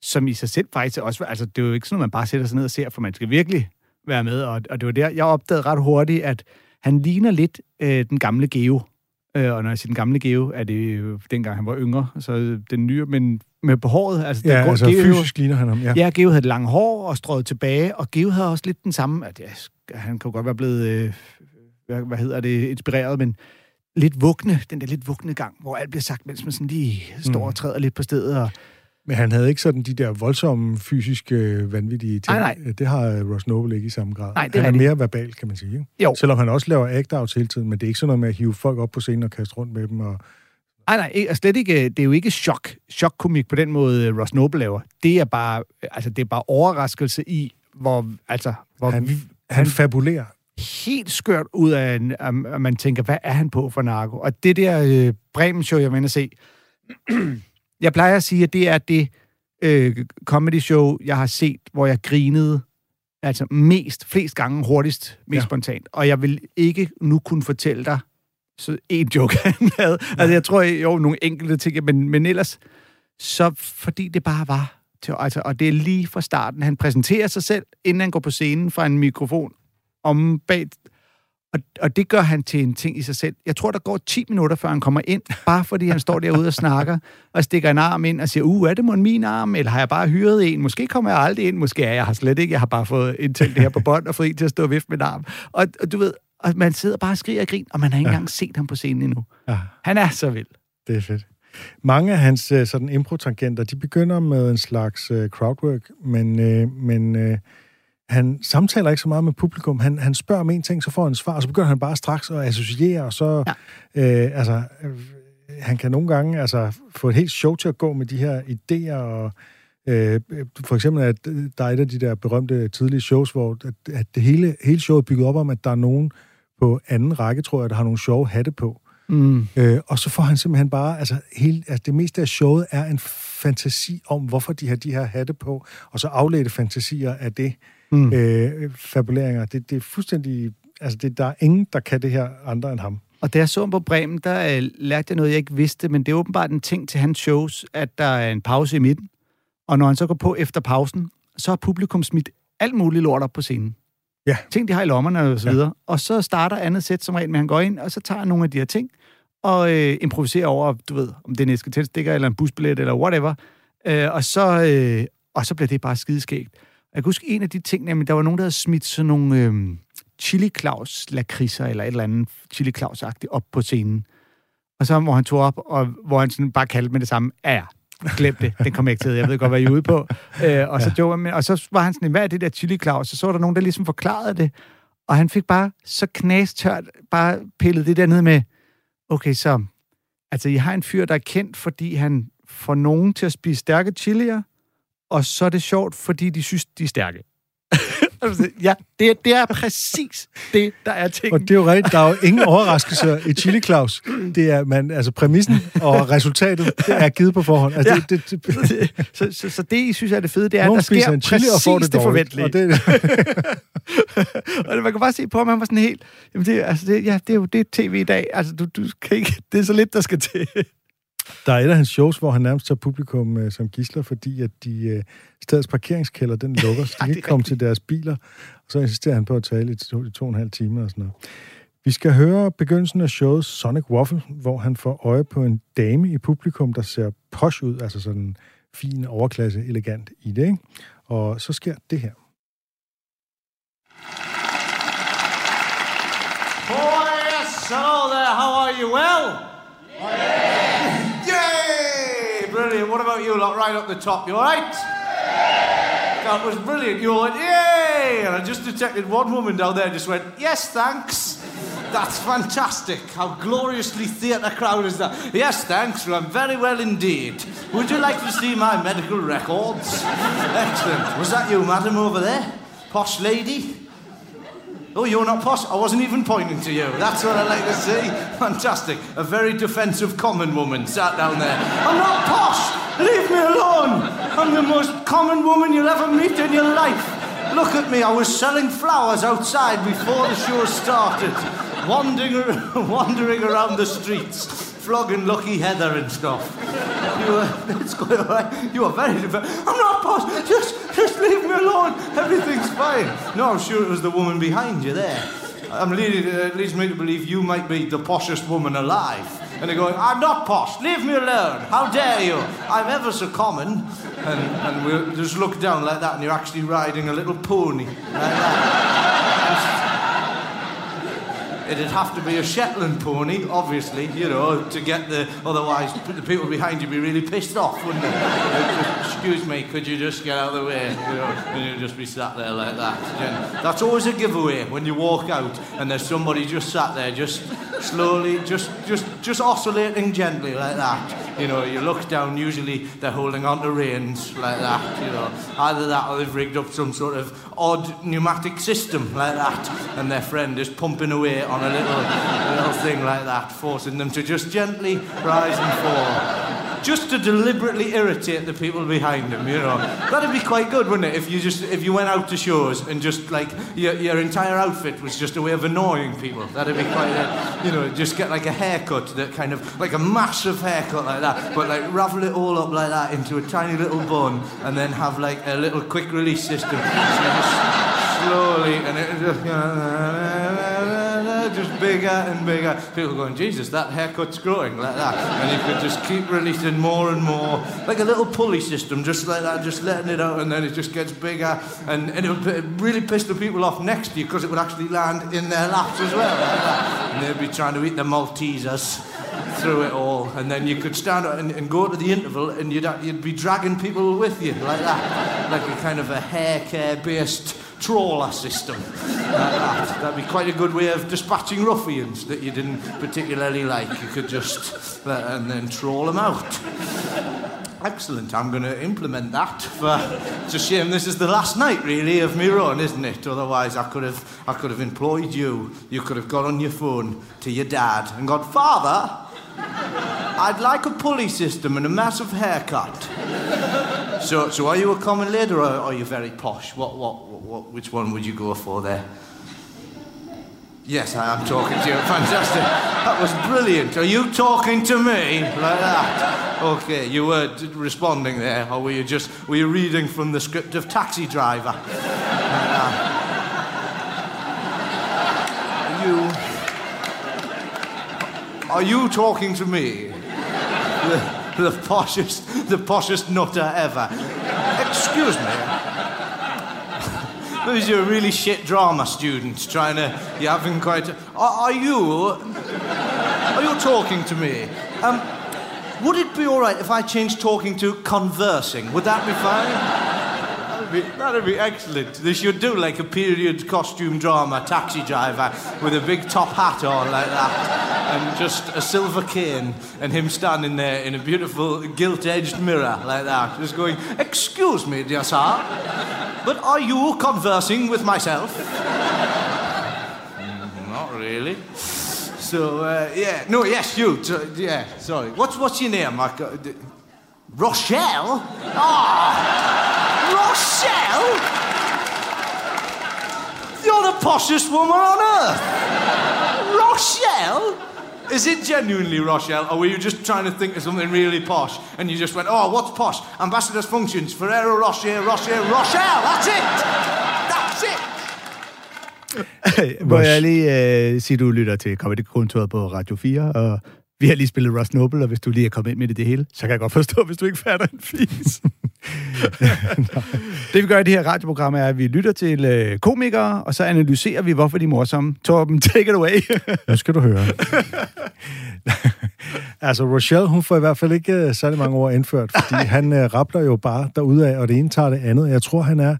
Som i sig selv faktisk også, var- altså det er jo ikke sådan noget, man bare sætter sig ned og ser, for man skal virkelig være med. Og, og det var der, jeg opdagede ret hurtigt, at han ligner lidt øh, den gamle Geo. Øh, og når jeg siger den gamle Geo, er det jo dengang han var yngre, så øh, den nye, men med behåret. Altså, Ja, den, altså Geo, fysisk ligner han ham, ja. Ja, Geo havde lange hår og strøget tilbage, og Geo havde også lidt den samme, at ja, han jo godt være blevet, øh, hvad, hvad hedder det, inspireret, men lidt vugne, den der lidt vugne gang, hvor alt bliver sagt, mens man sådan lige står Mm. og træder lidt på stedet. Og, Men han havde ikke sådan de der voldsomme, fysiske, øh, vanvittige ting. Nej, Det har øh, Ross Noble ikke i samme grad. Nej, det er han er rigtigt. mere verbal, kan man sige. Ikke? Jo. Selvom han også laver act-outs hele tiden, men det er ikke sådan noget med at hive folk op på scenen og kaste rundt med dem. Og... nej, nej, ikke- slet ikke, det er jo ikke chok, chokkomik på den måde, øh, Ross Noble laver. Det er bare, altså, det er bare overraskelse i, hvor, altså, hvor Han, vi, han fabulerer. Helt skørt ud af, en, at at man tænker, hvad er han på for narko? Og det der øh, Bremen-show, jeg ind og se, jeg plejer at sige, at det er det øh, comedy-show, jeg har set, hvor jeg grinede altså mest, flest gange hurtigst, mest Ja. ja. spontant. Og jeg vil ikke nu kunne fortælle dig så en joke, han havde. Altså, jeg tror jo nogle enkelte ting, men, men ellers, så fordi det bare var til, altså, og det er lige fra starten. Han præsenterer sig selv, inden han går på scenen fra en mikrofon om bag, Og, og det gør han til en ting i sig selv. Jeg tror, der går 10 minutter, før han kommer ind, bare fordi han står derude og snakker, og stikker en arm ind og siger, uh, er det mon min arm, eller har jeg bare hyret en? Måske kommer jeg aldrig ind, måske er jeg har slet ikke. Jeg har bare fået indtænkt det her på bånd og fået en til at stå og vifte med en arm. Og, og du ved, og man sidder bare og skriger og grin, og man har ikke ja. engang set ham på scenen endnu. Ja. Han er så vild. Det er fedt. Mange af hans øh, sådan impro-tangenter, de begynder med en slags uh, crowdwork, men, uh, men uh, han samtaler ikke så meget med publikum. Han, han spørger om en ting, så får han svar, og så begynder han bare straks at associere, og så, ja. øh, altså, øh, han kan nogle gange altså, få et helt show til at gå med de her idéer, og øh, for eksempel, at der er et af de der berømte tidlige shows, hvor at, at det hele, hele showet er bygget op om, at der er nogen på anden række, tror jeg, der har nogle sjove hatte på. Mm. Øh, og så får han simpelthen bare, altså, hele, altså det meste af showet er en fantasi om, hvorfor de har de her hatte på, og så afledte fantasier af det mm. øh, fabuleringer. Det, det er fuldstændig... Altså, det, der er ingen, der kan det her andre end ham. Og da jeg så ham på Bremen, der øh, lærte jeg noget, jeg ikke vidste, men det er åbenbart en ting til hans shows, at der er en pause i midten. Og når han så går på efter pausen, så har publikum smidt alt muligt lort op på scenen. Ja. Ting, de har i lommerne og så videre. Ja. Og så starter andet sæt som regel med, at han går ind, og så tager nogle af de her ting, og øh, improviserer over, du ved, om det er en esketelstikker, eller en busbillet, eller whatever. Øh, og, så, øh, og så bliver det bare skideskægt. Jeg kan huske en af de ting, nemlig, der var nogen, der havde smidt sådan nogle øh, chili claus lakridser eller et eller andet chili claus op på scenen. Og så hvor han tog op, og hvor han sådan bare kaldte med det samme, ja ja, glem det, den kommer ikke til, jeg ved godt, hvad I er ude på. Øh, og, så ja. med, og så var han sådan, hvad er det der chili claus? Og så var der nogen, der ligesom forklarede det. Og han fik bare så knastørt, bare pillet det der ned med, okay, så, altså, I har en fyr, der er kendt, fordi han får nogen til at spise stærke chilier, og så er det sjovt, fordi de synes, de er stærke. ja, det er, det er præcis det, der er ting. Og det er jo rigtigt, der er jo ingen overraskelser i Chili Claus. Det er, man, altså præmissen og resultatet, det er givet på forhånd. Altså, ja. det, det, det, så, så, så, det, I synes er det fede, det er, Nogen at der sker en chili præcis og får det, det forventelige. Og, det, og man kan bare se på, at man var sådan helt... Jamen det, altså det, ja, det er jo det tv i dag. Altså, du, du kan ikke, det er så lidt, der skal til. Der er et af hans shows, hvor han nærmest tager publikum øh, som gisler, fordi at de øh, stedets parkeringskælder, den lukker, så de kan ikke komme til deres biler. Og så insisterer han på at tale i to, i to og en halv time og sådan noget. Vi skal høre begyndelsen af showet Sonic Waffle, hvor han får øje på en dame i publikum, der ser posh ud, altså sådan fin, overklasse, elegant i det, ikke? Og så sker det her. Oh, yes, hello there, how are you? Well? About you lot right up the top? You alright? That was brilliant. You all went, yay! And I just detected one woman down there just went, yes, thanks. That's fantastic. How gloriously theatre crowd is that? Yes, thanks. Well, I'm very well indeed. Would you like to see my medical records? Excellent. Was that you, madam, over there? Posh lady? Oh, you're not posh? I wasn't even pointing to you. That's what I like to see. Fantastic. A very defensive common woman sat down there. I'm not posh! Leave me alone! I'm the most common woman you'll ever meet in your life. Look at me, I was selling flowers outside before the show started. Wandering, wandering around the streets flogging Lucky Heather and stuff. You were, uh, it's quite all right. You are very. I'm not posh. Just, just leave me alone. Everything's fine. No, I'm sure it was the woman behind you there. I'm leading, it leads me to believe you might be the poshest woman alive. And they're going, I'm not posh, leave me alone, how dare you? I'm ever so common. And, and we'll just look down like that, and you're actually riding a little pony. Like that. It'd have to be a Shetland pony, obviously, you know, to get the. Otherwise, the people behind you would be really pissed off, wouldn't they? Excuse me, could you just get out of the way? You know, and you'd just be sat there like that. That's always a giveaway when you walk out and there's somebody just sat there, just slowly, just, just, just oscillating gently like that. You know, you look down. Usually, they're holding on to reins like that. You know, either that or they've rigged up some sort of odd pneumatic system like that, and their friend is pumping away on a little, little thing like that, forcing them to just gently rise and fall just to deliberately irritate the people behind them, you know. That'd be quite good, wouldn't it? If you just if you went out to shows and just like your, your entire outfit was just a way of annoying people. That'd be quite, a, you know, just get like a haircut that kind of like a massive haircut like that, but like ravel it all up like that into a tiny little bun, and then have like a little quick release system. So slowly and it just. You know, just bigger and bigger. People going, Jesus, that haircut's growing like that. And he could just keep releasing more and more, like a little pulley system, just like that, just letting it out, and then it just gets bigger. And, and it would really piss the people off next to you because it would actually land in their laps as well. Like. And they'd be trying to eat the Maltesers through it all, and then you could stand up and, and go to the interval, and you'd you'd be dragging people with you like that, like a kind of a hair care based trawler system. Like that. That'd be quite a good way of dispatching ruffians that you didn't particularly like. You could just uh, and then trawl them out. Excellent. I'm going to implement that. For, it's a shame this is the last night, really, of me run, isn't it? Otherwise, I could have, I could have employed you. You could have got on your phone to your dad and gone, Father, I'd like a pulley system and a massive haircut. So, so are you a common lad or are you very posh? What, what, what, which one would you go for there? Yes, I am talking to you. Fantastic. That was brilliant. Are you talking to me like that? Okay, you were responding there, or were you just were you reading from the script of Taxi Driver? Are you are you talking to me? The, poshest, the poshest nutter ever. Excuse me. Because you're a really shit drama student trying to. You haven't quite. Are, are you. Are you talking to me? Um, would it be all right if I changed talking to conversing? Would that be fine? That'd be, that'd be excellent. They should do like a period costume drama, taxi driver with a big top hat on like that, and just a silver cane, and him standing there in a beautiful gilt-edged mirror like that, just going, "Excuse me, dear sir, but are you conversing with myself?" Mm, Not really. So uh, yeah, no, yes, you. Yeah, sorry. What's what's your name? I, d- Rochelle. Ah. Rochelle? You're the poshest woman on earth. Rochelle? Is it genuinely Rochelle, or were you just trying to think of something really posh and you just went, oh, what's posh? Ambassador's functions, Ferrero Rocher, Rocher, Rochelle. That's it. That's it. Må jeg lige øh, sige, at du lytter til Comedy Kontoret på Radio 4, og vi har lige spillet Ross Noble, og hvis du lige er kommet ind med i det hele, så kan jeg godt forstå, hvis du ikke fatter en fis. det vi gør i det her radioprogram er, at vi lytter til øh, komikere, og så analyserer vi, hvorfor de er morsomme. Torben, take it away. Nu skal du høre. altså, Rochelle, hun får i hvert fald ikke uh, særlig mange ord indført, fordi han uh, rappler jo bare derudad, og det ene tager det andet. Jeg tror, han er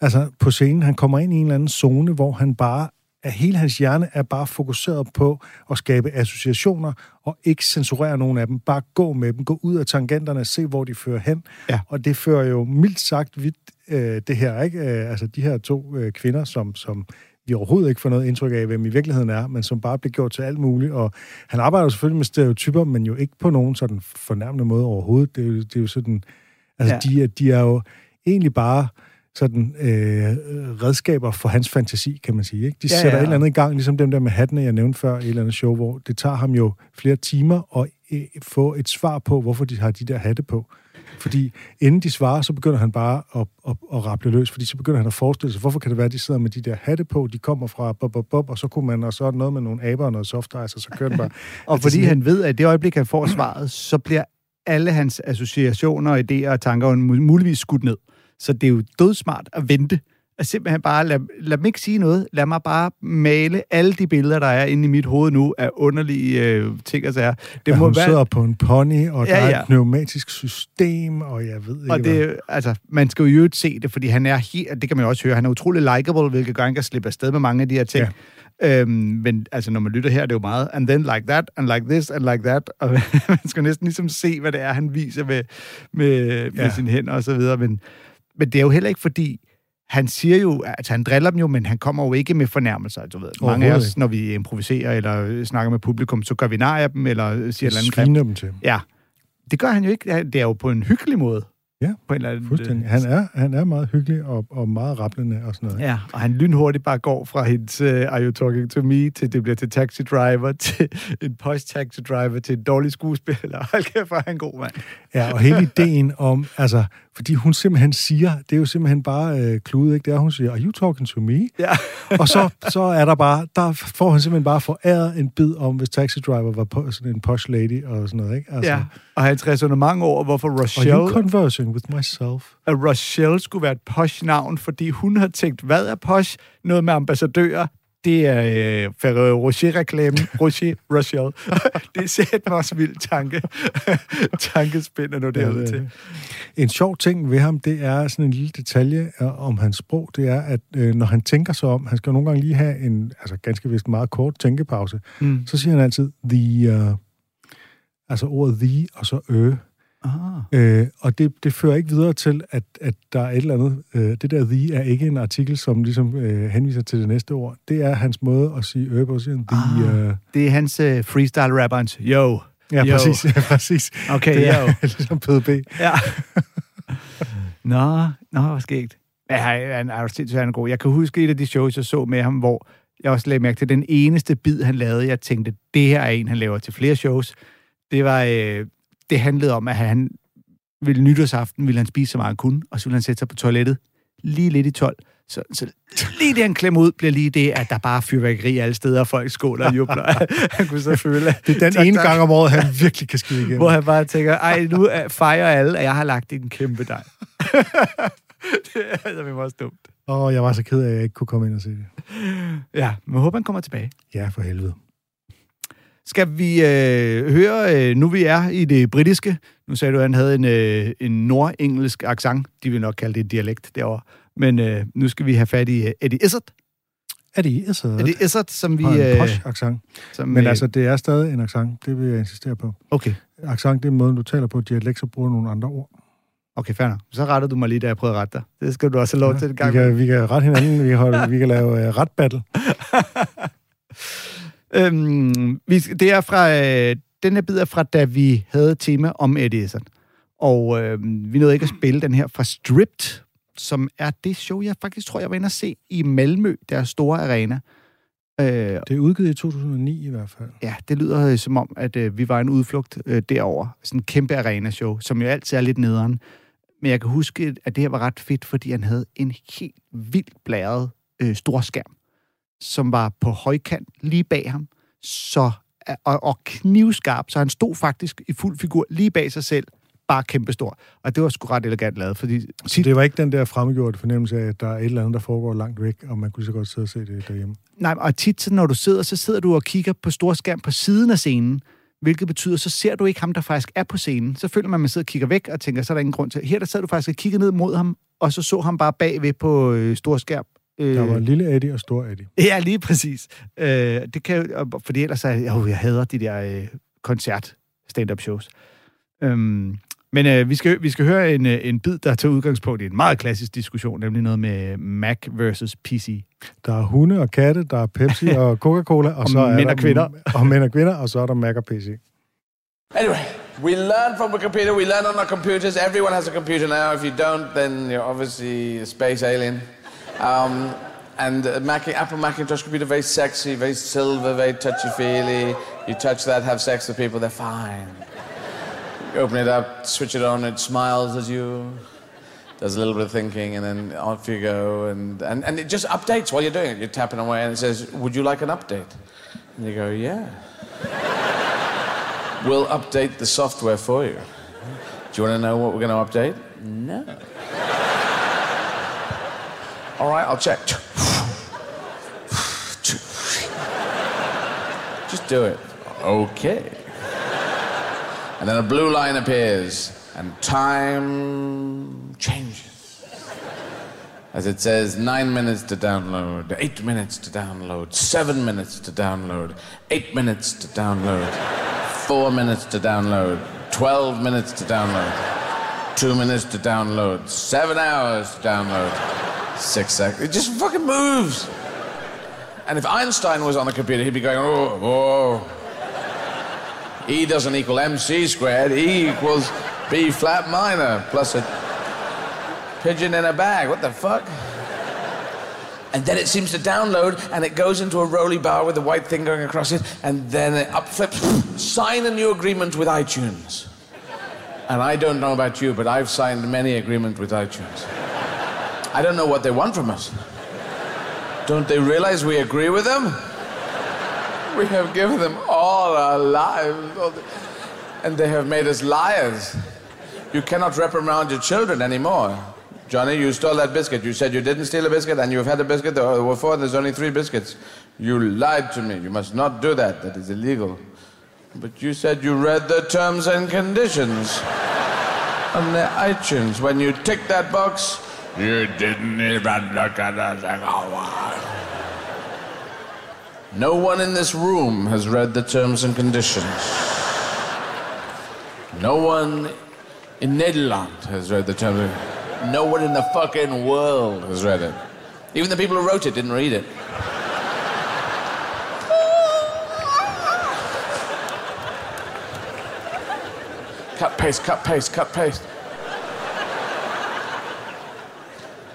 altså, på scenen, han kommer ind i en eller anden zone, hvor han bare at hele hans hjerne er bare fokuseret på at skabe associationer og ikke censurere nogen af dem. Bare gå med dem, gå ud af tangenterne, se hvor de fører hen. Ja. Og det fører jo mildt sagt vidt øh, det her, ikke? Øh, altså de her to øh, kvinder, som, som vi overhovedet ikke får noget indtryk af, hvem i virkeligheden er, men som bare bliver gjort til alt muligt. Og han arbejder selvfølgelig med stereotyper, men jo ikke på nogen sådan fornærmende måde overhovedet. Det er jo, det er jo sådan... Altså, Ja. de, de er jo egentlig bare sådan øh, redskaber for hans fantasi, kan man sige. Ikke? De Ja, sætter ja. et eller andet i gang, ligesom dem der med hattene, jeg nævnte før i et eller andet show, hvor det tager ham jo flere timer at øh, få et svar på, hvorfor de har de der hatte på. Fordi inden de svarer, så begynder han bare at, at, at rappe løs, fordi så begynder han at forestille sig, hvorfor kan det være, at de sidder med de der hatte på, de kommer fra bob, bob, bob, og så kunne man, og så er der noget med nogle aber og noget soft ice, og så kører den bare. Og Altså, fordi sådan- han ved, at det øjeblik, han får svaret, så bliver alle hans associationer, idéer og tanker muligvis skudt ned. Så det er jo dødsmart at vente. At simpelthen bare, lad, lad mig ikke sige noget, lad mig bare male alle de billeder, der er inde i mit hoved nu, af underlige øh, ting og sager. Det Det må hun være... sidder på en pony, og Ja, der er ja. et pneumatisk system, og jeg ved ikke Og hvad. det, altså, man skal jo i øvrigt se det, fordi han er helt, det kan man jo også høre, han er utrolig likable, hvilket gør, at han kan slippe afsted med mange af de her ting. Ja. Øhm, men altså, når man lytter her, det er jo meget, and then like that, and like this, and like that, og man skal næsten ligesom se, hvad det er, han viser med, med, ja. med Ja. sine hænder og så videre, men, men det er jo heller ikke fordi, han siger jo, altså han driller dem jo, men han kommer jo ikke med fornærmelser, du ved. Mange af os, når vi improviserer eller snakker med publikum, så gør vi nar af dem, eller siger et eller andet dem til. Ja, det gør han jo ikke. Det er jo på en hyggelig måde. Ja, på en eller anden, Fuldstændig. Han er, han er meget hyggelig og, og meget rapplende og sådan noget. Ja, og han lynhurtigt bare går fra hendes uh, Are You Talking To Me, til det bliver til Taxi Driver, til en post-taxi driver, til en dårlig skuespiller. Hold kæft, han god, mand. Ja, og hele ideen om, altså, fordi hun simpelthen siger, det er jo simpelthen bare øh, kludet, ikke? Det er, hun siger, are you talking to me? Ja. og så, så er der bare, der får han simpelthen bare foræret en bid om, hvis Taxi Driver var på, sådan en posh lady og sådan noget, ikke? Altså, ja. Og hans resonemang over, hvorfor Are Rochelle, you conversing with myself? at Rochelle skulle være et posh-navn, fordi hun har tænkt, hvad er posh? Noget med ambassadører. Det er øh, Ferrero Rocher-reklamen. Rocher, Rochelle. det er sæt mig også vild tanke. Tankespind er nu Ja, derude det er til. En sjov ting ved ham, det er sådan en lille detalje øh, om hans sprog, det er, at øh, når han tænker sig om, han skal nogle gange lige have en, altså ganske vist meget kort tænkepause, Mm. så siger han altid, the, uh, altså ordet the, og så ø. Ah. Øh, og det, det fører ikke videre til, at, at der er et eller andet. Øh, det der the er ikke en artikel, som ligesom øh, henviser til det næste ord. Det er hans måde at sige ø på. Så siger han, the, Ah. øh, Det er hans øh, freestyle-rapperens yo. ja, Jo. præcis. Ja, præcis. Okay, det er yo. ligesom PDB. Ja. nå, nå, hvor skægt. Ja, han er sindssygt han er god. Jeg kan huske et af de shows, jeg så med ham, hvor jeg også lagde mærke til den eneste bid, han lavede. Jeg tænkte, det her er en, han laver til flere shows. Det var, øh, det handlede om, at han ville nytårsaften, ville han spise så meget han kunne, og så ville han sætte sig på toilettet lige lidt i 12. Så, så lige det, han klemmer ud, bliver lige det, at der bare er fyrværkeri alle steder, og folk skåler og jubler. han kunne så føle, at Det er den Tak, ene tak. gang om året, han virkelig kan skide igennem. hvor han bare tænker, ej, nu er- fejrer alle, at jeg har lagt en kæmpe dej. det er altså også dumt. Åh, jeg var så ked af, at jeg ikke kunne komme ind og se det. Ja, men håber, han kommer tilbage. Ja, for helvede. Skal vi øh, høre, øh, nu vi er i det britiske, nu sagde du, at han havde en, øh, en nordengelsk accent, de vil nok kalde det en dialekt derovre, men øh, nu skal vi have fat i øh, Eddie Izzard. Er det Izzard? Eddie Izzard, som vi... Har en Øh, posh accent. som, Men øh, altså, det er stadig en accent. Det vil jeg insistere på. Okay, Accent, det er måden, du taler på. Dialekt, så bruger du nogle andre ord. okay, fair nok. Så rettede du mig lige, da jeg prøvede at rette dig. Det skal du også have lov til en vi, gang. kan, vi kan rette hinanden. Vi, holde, vi kan lave uh, ret battle. Øhm, vi, det er fra, øh, den her bid er fra, da vi havde et tema om Eddie Izzard. Og øh, vi nåede ikke at spille den her fra Stripped, som er det show, jeg faktisk tror, jeg var inde at se i Malmø, deres store arena. Øh, Det er udgivet i 2009 i hvert fald. ja, det lyder øh, som om, at øh, vi var en udflugt øh, derover. Sådan en kæmpe arena-show, som jo altid er lidt nederen. Men jeg kan huske, at det her var ret fedt, fordi han havde en helt vildt blæret øh, stor skærm, som var på højkant lige bag ham, så, og, og knivskarp, så han stod faktisk i fuld figur lige bag sig selv, bare kæmpestor. Og det var sgu ret elegant lavet, fordi Så det var ikke den der fremgjorte fornemmelse af, at der er et eller andet, der foregår langt væk, og man kunne så godt sidde og se det derhjemme. Nej, og tit, så når du sidder, så sidder du og kigger på storskærm på siden af scenen, hvilket betyder, så ser du ikke ham, der faktisk er på scenen. Så føler man, at man sidder og kigger væk og tænker, så er der ingen grund til. Her der sad du faktisk og kiggede ned mod ham, og så så ham bare bagved på øh, storskærm. Øh, Der var lille Eddie og stor Eddie. Ja, lige præcis. Øh, det kan fordi ellers er jeg, oh, jeg hader de der øh, koncert stand-up shows. Øhm, men øh, vi, skal, vi skal høre en, øh, en bid, der tager udgangspunkt i en meget klassisk diskussion, nemlig noget med Mac versus PC. Der er hunde og katte, der er Pepsi og Coca-Cola, og, Og så er mænd der, og kvinder. Og mænd og kvinder, og så er der Mac og PC. Anyway, we learn from a computer, we learn on our computers. Everyone has a computer now. If you don't, then you're obviously a space alien. Um, and Mac, Apple Macintosh computer, very sexy, very silver, very touchy-feely. You touch that, have sex with people, they're fine. You open it up, switch it on, it smiles as you does a little bit of thinking, and then off you go, and, and, and it just updates while you're doing it. You're tapping away, and it says, "Would you like an update?" And you go, "Yeah." We'll update the software for you. Do you want to know what we're going to update? No. All right, I'll check. Just do it. Okay. And then a blue line appears, and time changes. As it says, nine minutes to download, eight minutes to download, seven minutes to download, eight minutes to download, four minutes to download, 12 minutes to download, two minutes to download, seven hours to download, six seconds. It just fucking moves. And if Einstein was on the computer, he'd be going, oh, oh. E doesn't equal MC squared, E equals B flat minor plus a pigeon in a bag. What the fuck? And then it seems to download and it goes into a roly bar with a white thing going across it, and then it up flips. Sign a new agreement with iTunes. And I don't know about you, but I've signed many agreements with iTunes. I don't know what they want from us. Don't they realize we agree with them? We have given them all our lives, all the- and they have made us liars. You cannot reprimand your children anymore. Johnny, you stole that biscuit. You said you didn't steal a biscuit, and you've had a biscuit. There were four, there's only three biscuits. You lied to me. You must not do that. That is illegal. But you said you read the terms and conditions on the iTunes. When you ticked that box, you didn't even look at us. No one in this room has read the terms and conditions. No one in Nederland has read the terms. and- No one in the fucking world has read it. Even the people who wrote it didn't read it. Cut, paste, cut, paste, cut, paste.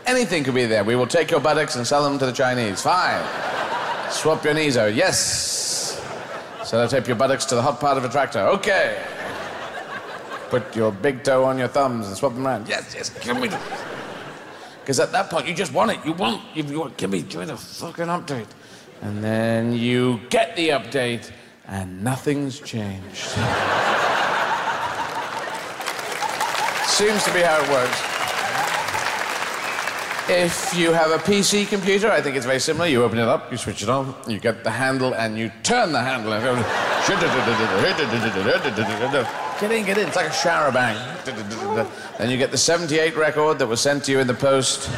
Anything could be there. We will take your buttocks and sell them to the Chinese. Fine. Swap your knees out. Yes. Sellotape your buttocks to the hot part of a tractor. Okay. Put your big toe on your thumbs and swap them around. Yes, yes. Give me. Because at that point, you just want it. You want. You, you want. Give me. Give me the fucking update. And then you get the update, and nothing's changed. Seems to be how it works. If you have a PC computer, I think it's very similar. You open it up, you switch it on, you get the handle, and you turn the handle. And. Get in, get in. It's like a shower bang. Then you get the 78 record that was sent to you in the post.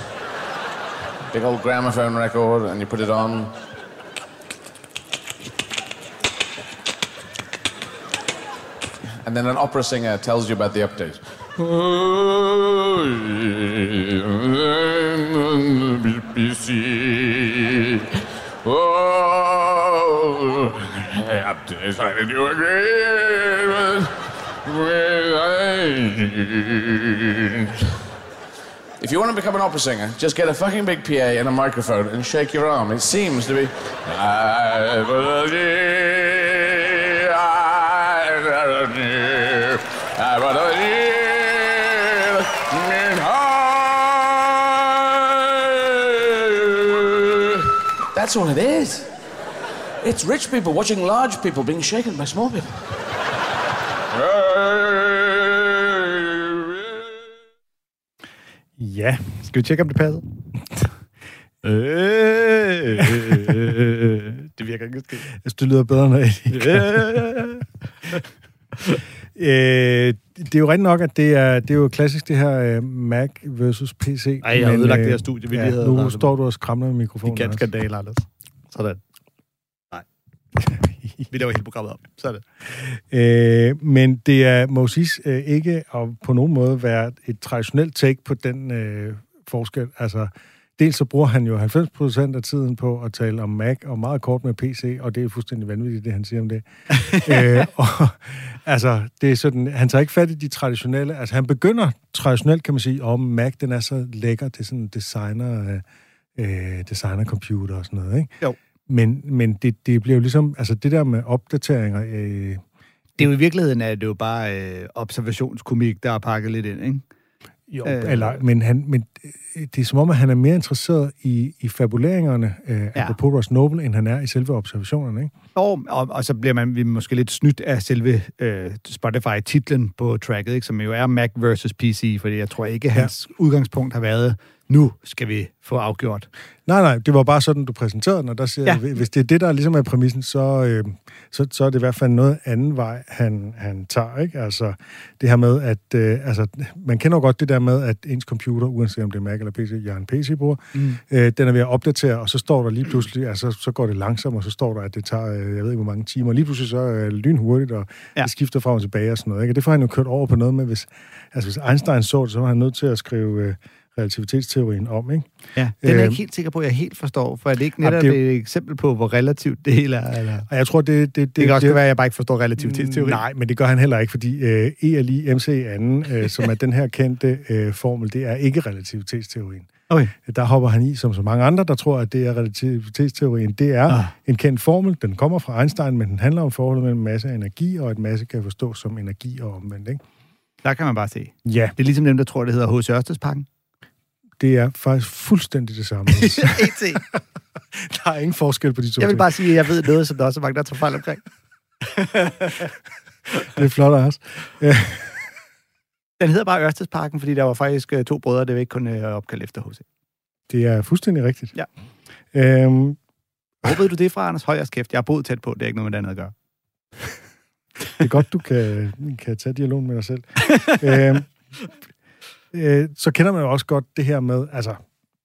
Big old gramophone record, and you put it on. And then an opera singer tells you about the update. Oh, updates I did you agreement with If you want to become an opera singer, just get a fucking big PA and a microphone and shake your arm. It seems to be. I believe, That's all it is. It's rich people watching large people being shaken by small people. Ja, Skal vi tjekke, om det passer? det virker ikke skidt. jeg synes, det lyder bedre, når jeg øh, Det er jo rent nok, at det er, det er jo klassisk, det her øh, Mac versus PC. Ej, jeg har ødelagt øh, det her studie, vi ja, lige havde Nu står du og skræmmer med mikrofonen. Gigant også. skandal, Anders. Sådan. Nej. vi laver hele programmet op. Sådan. Øh, men det er, må siges, øh, ikke at på nogen måde være et traditionelt take på den øh, forskel. Altså, dels så bruger han jo 90% af tiden på at tale om Mac og meget kort med PC, og det er fuldstændig vanvittigt, det han siger om det. øh, og, altså, det er sådan, han tager ikke fat i de traditionelle. Altså, han begynder traditionelt, kan man sige, om Mac, den er så lækker, det er sådan en designer, øh, øh, designer computer og sådan noget, ikke? Jo. Men, men det, det bliver jo ligesom, altså det der med opdateringer, øh, Det er jo i virkeligheden, at det er jo bare øh, observationskomik, der er pakket lidt ind, ikke? Jo, Øh. eller, men, han, men øh, det er som om, at han er mere interesseret i, i fabuleringerne øh, ja. apropos Ross Noble, end han er i selve observationerne, ikke? Og, og, og så bliver man vi måske lidt snydt af selve øh, Spotify-titlen på tracket, ikke? som jo er Mac versus PC, fordi jeg tror ikke, hans ja. udgangspunkt har været, nu skal vi få afgjort. Nej, nej, det var bare sådan, du præsenterede den, og der siger Ja. hvis det er det, der ligesom er præmissen, så, øh, så, så er det i hvert fald noget anden vej, han, han tager, ikke? Altså, det her med, at, øh, altså, man kender jo godt det der med, at ens computer, uanset om det er Mac eller PC, jeg er en PC-bruger, mm. øh, den er ved at opdatere, og så står der lige pludselig, altså, så går det langsomt, og så står der, at det tager, øh, jeg ved ikke, hvor mange timer, lige pludselig så er det lynhurtigt, og ja. det skifter frem og tilbage og sådan noget, ikke? Og det får han jo kørt over på noget med, hvis, altså, hvis Einstein så det, så var han nødt til at skrive øh, relativitetsteorien om, ikke? Ja, den er jeg Øh, ikke helt sikker på, at jeg helt forstår, for er det ikke netop det er et eksempel på, hvor relativt det hele er? Eller? Og jeg tror, det... Det, det, Det kan også være, at jeg bare ikke forstår relativitetsteori. Nej, men det gør han heller ikke, fordi øh, ELI MC2, øh, som er den her kendte øh, formel, det er ikke relativitetsteorien. Okay. Der hopper han i, som så mange andre, der tror, at det er relativitetsteorien. Det er Ah. en kendt formel, den kommer fra Einstein, men den handler om forholdet mellem masse og energi, og at masse kan forstås som energi og omvendt. Ikke? Der kan man bare se. Ja, Det er ligesom dem, der tror, det hedder H.C. Ørstedsparken. Det er faktisk fuldstændig det samme. E.T. der er ingen forskel på de to Jeg vil bare sige, at jeg ved noget, som der også er mange, der tager fejl omkring. Det er flot også. Den hedder bare Ørstedsparken, fordi der var faktisk øh, to brødre, det var ikke kun øh, opkaldt efter H.C. Det er fuldstændig rigtigt. Ja. Øhm, Hvor ved du det fra, Anders? Høj og kæft. Jeg har boet tæt på, det er ikke noget med det andet at gøre. det er godt, du kan, kan tage dialogen med dig selv. øhm, øh, så kender man jo også godt det her med, altså,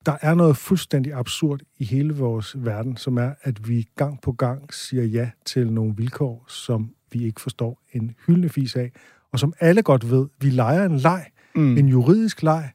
der er noget fuldstændig absurd i hele vores verden, som er, at vi gang på gang siger ja til nogle vilkår, som vi ikke forstår en hyldende fis af, og som alle godt ved, vi leger en leg, Mm. en juridisk leg,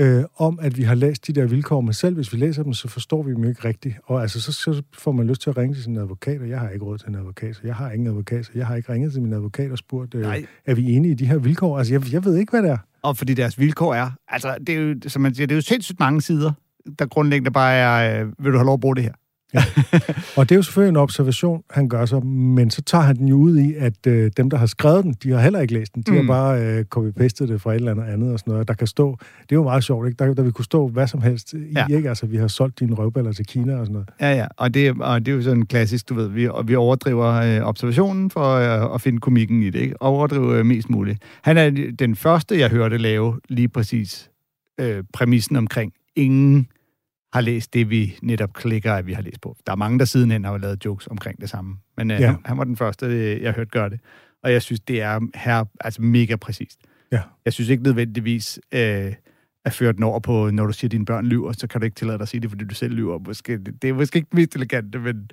øh, om at vi har læst de der vilkår, men selv hvis vi læser dem, så forstår vi dem jo ikke rigtigt. Og altså, så, så får man lyst til at ringe til sin advokat, og jeg har ikke råd til en advokat, så jeg har ingen advokat, så jeg har ikke ringet til min advokat og spurgt, øh, Nej. er vi enige i de her vilkår? Altså, jeg, jeg ved ikke, hvad det er. Og fordi deres vilkår er, altså, det er jo, som man siger, det er jo sindssygt mange sider, der grundlæggende bare er, øh, vil du have lov at bruge det her? Og det er jo selvfølgelig en observation, han gør sig, men så tager han den jo ud i, at øh, dem, der har skrevet den, de har heller ikke læst den. De mm. Har bare øh, copy-pastet det fra et eller andet andet og sådan noget. Der kan stå, det er jo meget sjovt, ikke? Der, der vil kunne stå hvad som helst i, Ja. ikke? Altså, vi har solgt dine røvballer til Kina og sådan noget. Ja, ja, og det, og det er jo sådan klassisk, du ved, vi, og vi overdriver øh, observationen for øh, at finde komikken i det, ikke? Overdriver øh, mest muligt. Han er den første, jeg hørte lave lige præcis øh, præmissen omkring, ingen har læst det, vi netop klikker, at vi har læst på. Der er mange, der sidenhen har lavet jokes omkring det samme. Men øh, Ja. han, han var den første, øh, jeg hørte gøre det. Og jeg synes, det er her, altså mega præcist. Ja. Jeg synes ikke nødvendigvis, øh, at føre den over på, når du siger, at dine børn lyver, så kan du ikke tillade dig at sige det, fordi du selv lyver. Måske, det, er måske ikke mest elegante, men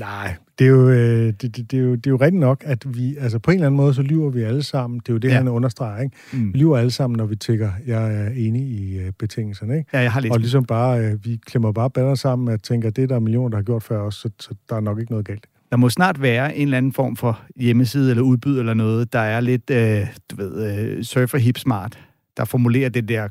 Nej, det er jo, øh, det, det, det, er jo, det er jo rigtigt nok, at vi, altså på en eller anden måde, så lyver vi alle sammen. Det er jo det, ja. Han understreger, ikke? mm. Vi lyver alle sammen, når vi tænker, jeg er enig i øh, betingelserne, ikke? ja, jeg har læst Og ligesom bare, øh, vi klemmer bare bedre sammen, at tænker, det er der er millioner, der har gjort før os, så, så der er nok ikke noget galt. Der må snart være en eller anden form for hjemmeside eller udbyd eller noget, der er lidt, øh, du ved, øh, surfer hip smart, der formulerer det der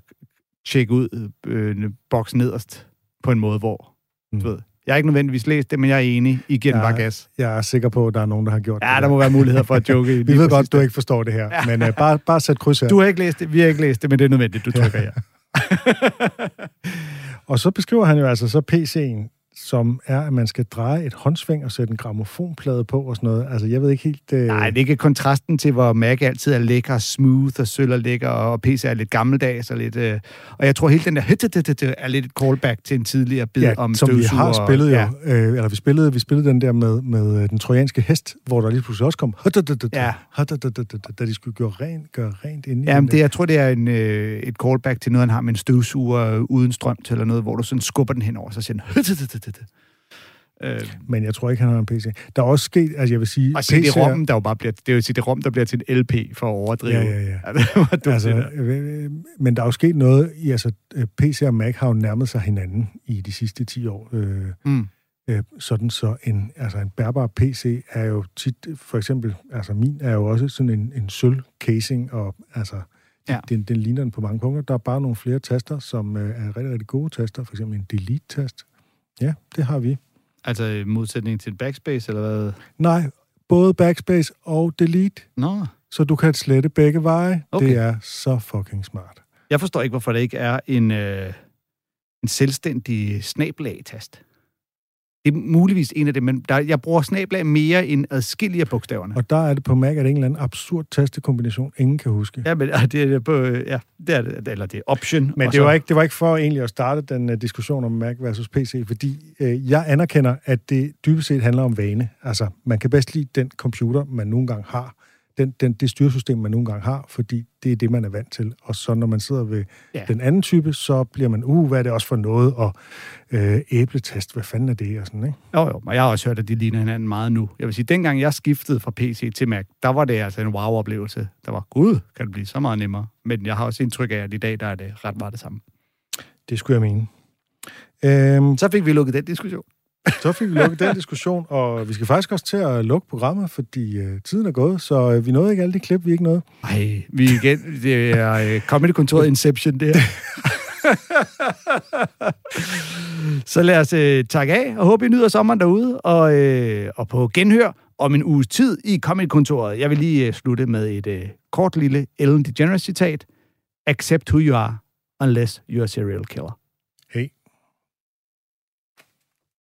tjek ud øh, boks nederst på en måde, hvor, Mm. du ved, jeg har ikke nødvendigvis læst det, men jeg er enig. I giver den Ja, bare gas. Jeg er sikker på, at der er nogen, der har gjort Ja, det. der må være muligheder for at joke i. Vi ved godt, du ikke forstår det her, men øh, bare, bare sæt kryds her. Du har ikke læst det, vi har ikke læst det, men det er nødvendigt, du trykker ja. Og så beskriver han jo altså så PC'en, som er, at man skal dreje et håndsving og sætte en gramofonplade på og sådan noget. Altså, jeg ved ikke helt... Øh... Nej, det er ikke kontrasten til, hvor Mac altid er lækker, smooth og sølv og lækker, og PC er lidt gammeldags og lidt... Øh, og jeg tror, helt den der er lidt et callback til en tidligere bid ja, om som vi har spillet jo. Ja, Øh, eller vi spillede, vi spillede den der med, med øh, den trojanske hest, hvor der lige pludselig også kom... Ja. Da de skulle gøre rent, gøre rent inde i Jamen, det, jeg tror, det er en, øh, et callback til noget, han har med en støvsuger øh, uden strøm til, eller noget, hvor du sådan skubber den henover, så siger den... Øh, Men jeg tror ikke, han har en PC. Der er også sket, altså jeg vil sige... og CD-ROM, PC'er der jo bare bliver, det er jo CD-ROM, der bliver til en LP for at overdrive. Ja, ja, ja. det dumt, Altså, det der. øh, men der er jo sket noget i, altså øh, PC og Mac har jo nærmet sig hinanden i de sidste 10 år. Øh, Mm. øh, sådan så en, altså en bærbar PC er jo tit, for eksempel, altså min er jo også sådan en, en sølv casing, og altså, Ja. den, den ligner den på mange punkter. Der er bare nogle flere taster, som øh, er rigtig, rigtig gode taster, for eksempel en delete-tast. Ja, det har vi. Altså i modsætning til backspace, eller hvad? Nej, både backspace og delete, Nå, så du kan slette begge veje. Okay. Det er så fucking smart. jeg forstår ikke, hvorfor der ikke er en, øh, en selvstændig snablag-tast. Det er muligvis en af dem, men der, jeg bruger snablag mere end adskillige bogstaverne. Og der er det på Mac, at det er en eller anden absurd tastekombination, ingen kan huske. Ja, men ah, det er på, øh, ja, det er eller det er option. Men det var, ikke, det var ikke for egentlig at starte den uh, diskussion om Mac versus PC, fordi uh, jeg anerkender, at det dybest set handler om vane. Altså, man kan bedst lide den computer, man nogle gange har, den, den, det styresystem, man nogle gange har, fordi det er det, man er vant til. Og så når man sidder ved Ja. den anden type, så bliver man, uh, hvad er det også for noget, og øh, æbletest, hvad fanden er det, og sådan, ikke? Jo, jo, og jeg har også hørt, at de ligner hinanden meget nu. Jeg vil sige, dengang jeg skiftede fra PC til Mac, der var det altså en wow-oplevelse. Der var, gud, kan det blive så meget nemmere. Men jeg har også indtryk af, at i dag, der er det ret meget det samme. Det skulle jeg mene. Øhm, Så fik vi lukket den diskussion. Så fik vi lukket den diskussion, og vi skal faktisk også til at lukke programmet, fordi øh, tiden er gået, så øh, vi nåede ikke alle de klip, vi ikke nåede. Ej, vi igen, det er øh, Comedy-kontoret Inception, det her. så lad os øh, takke af, og håbe, I nyder sommeren derude, og, øh, og på genhør om en uges tid i Comedy-kontoret. Jeg vil lige øh, slutte med et øh, kort lille Ellen DeGeneres citat. Accept who you are, unless you're a serial killer.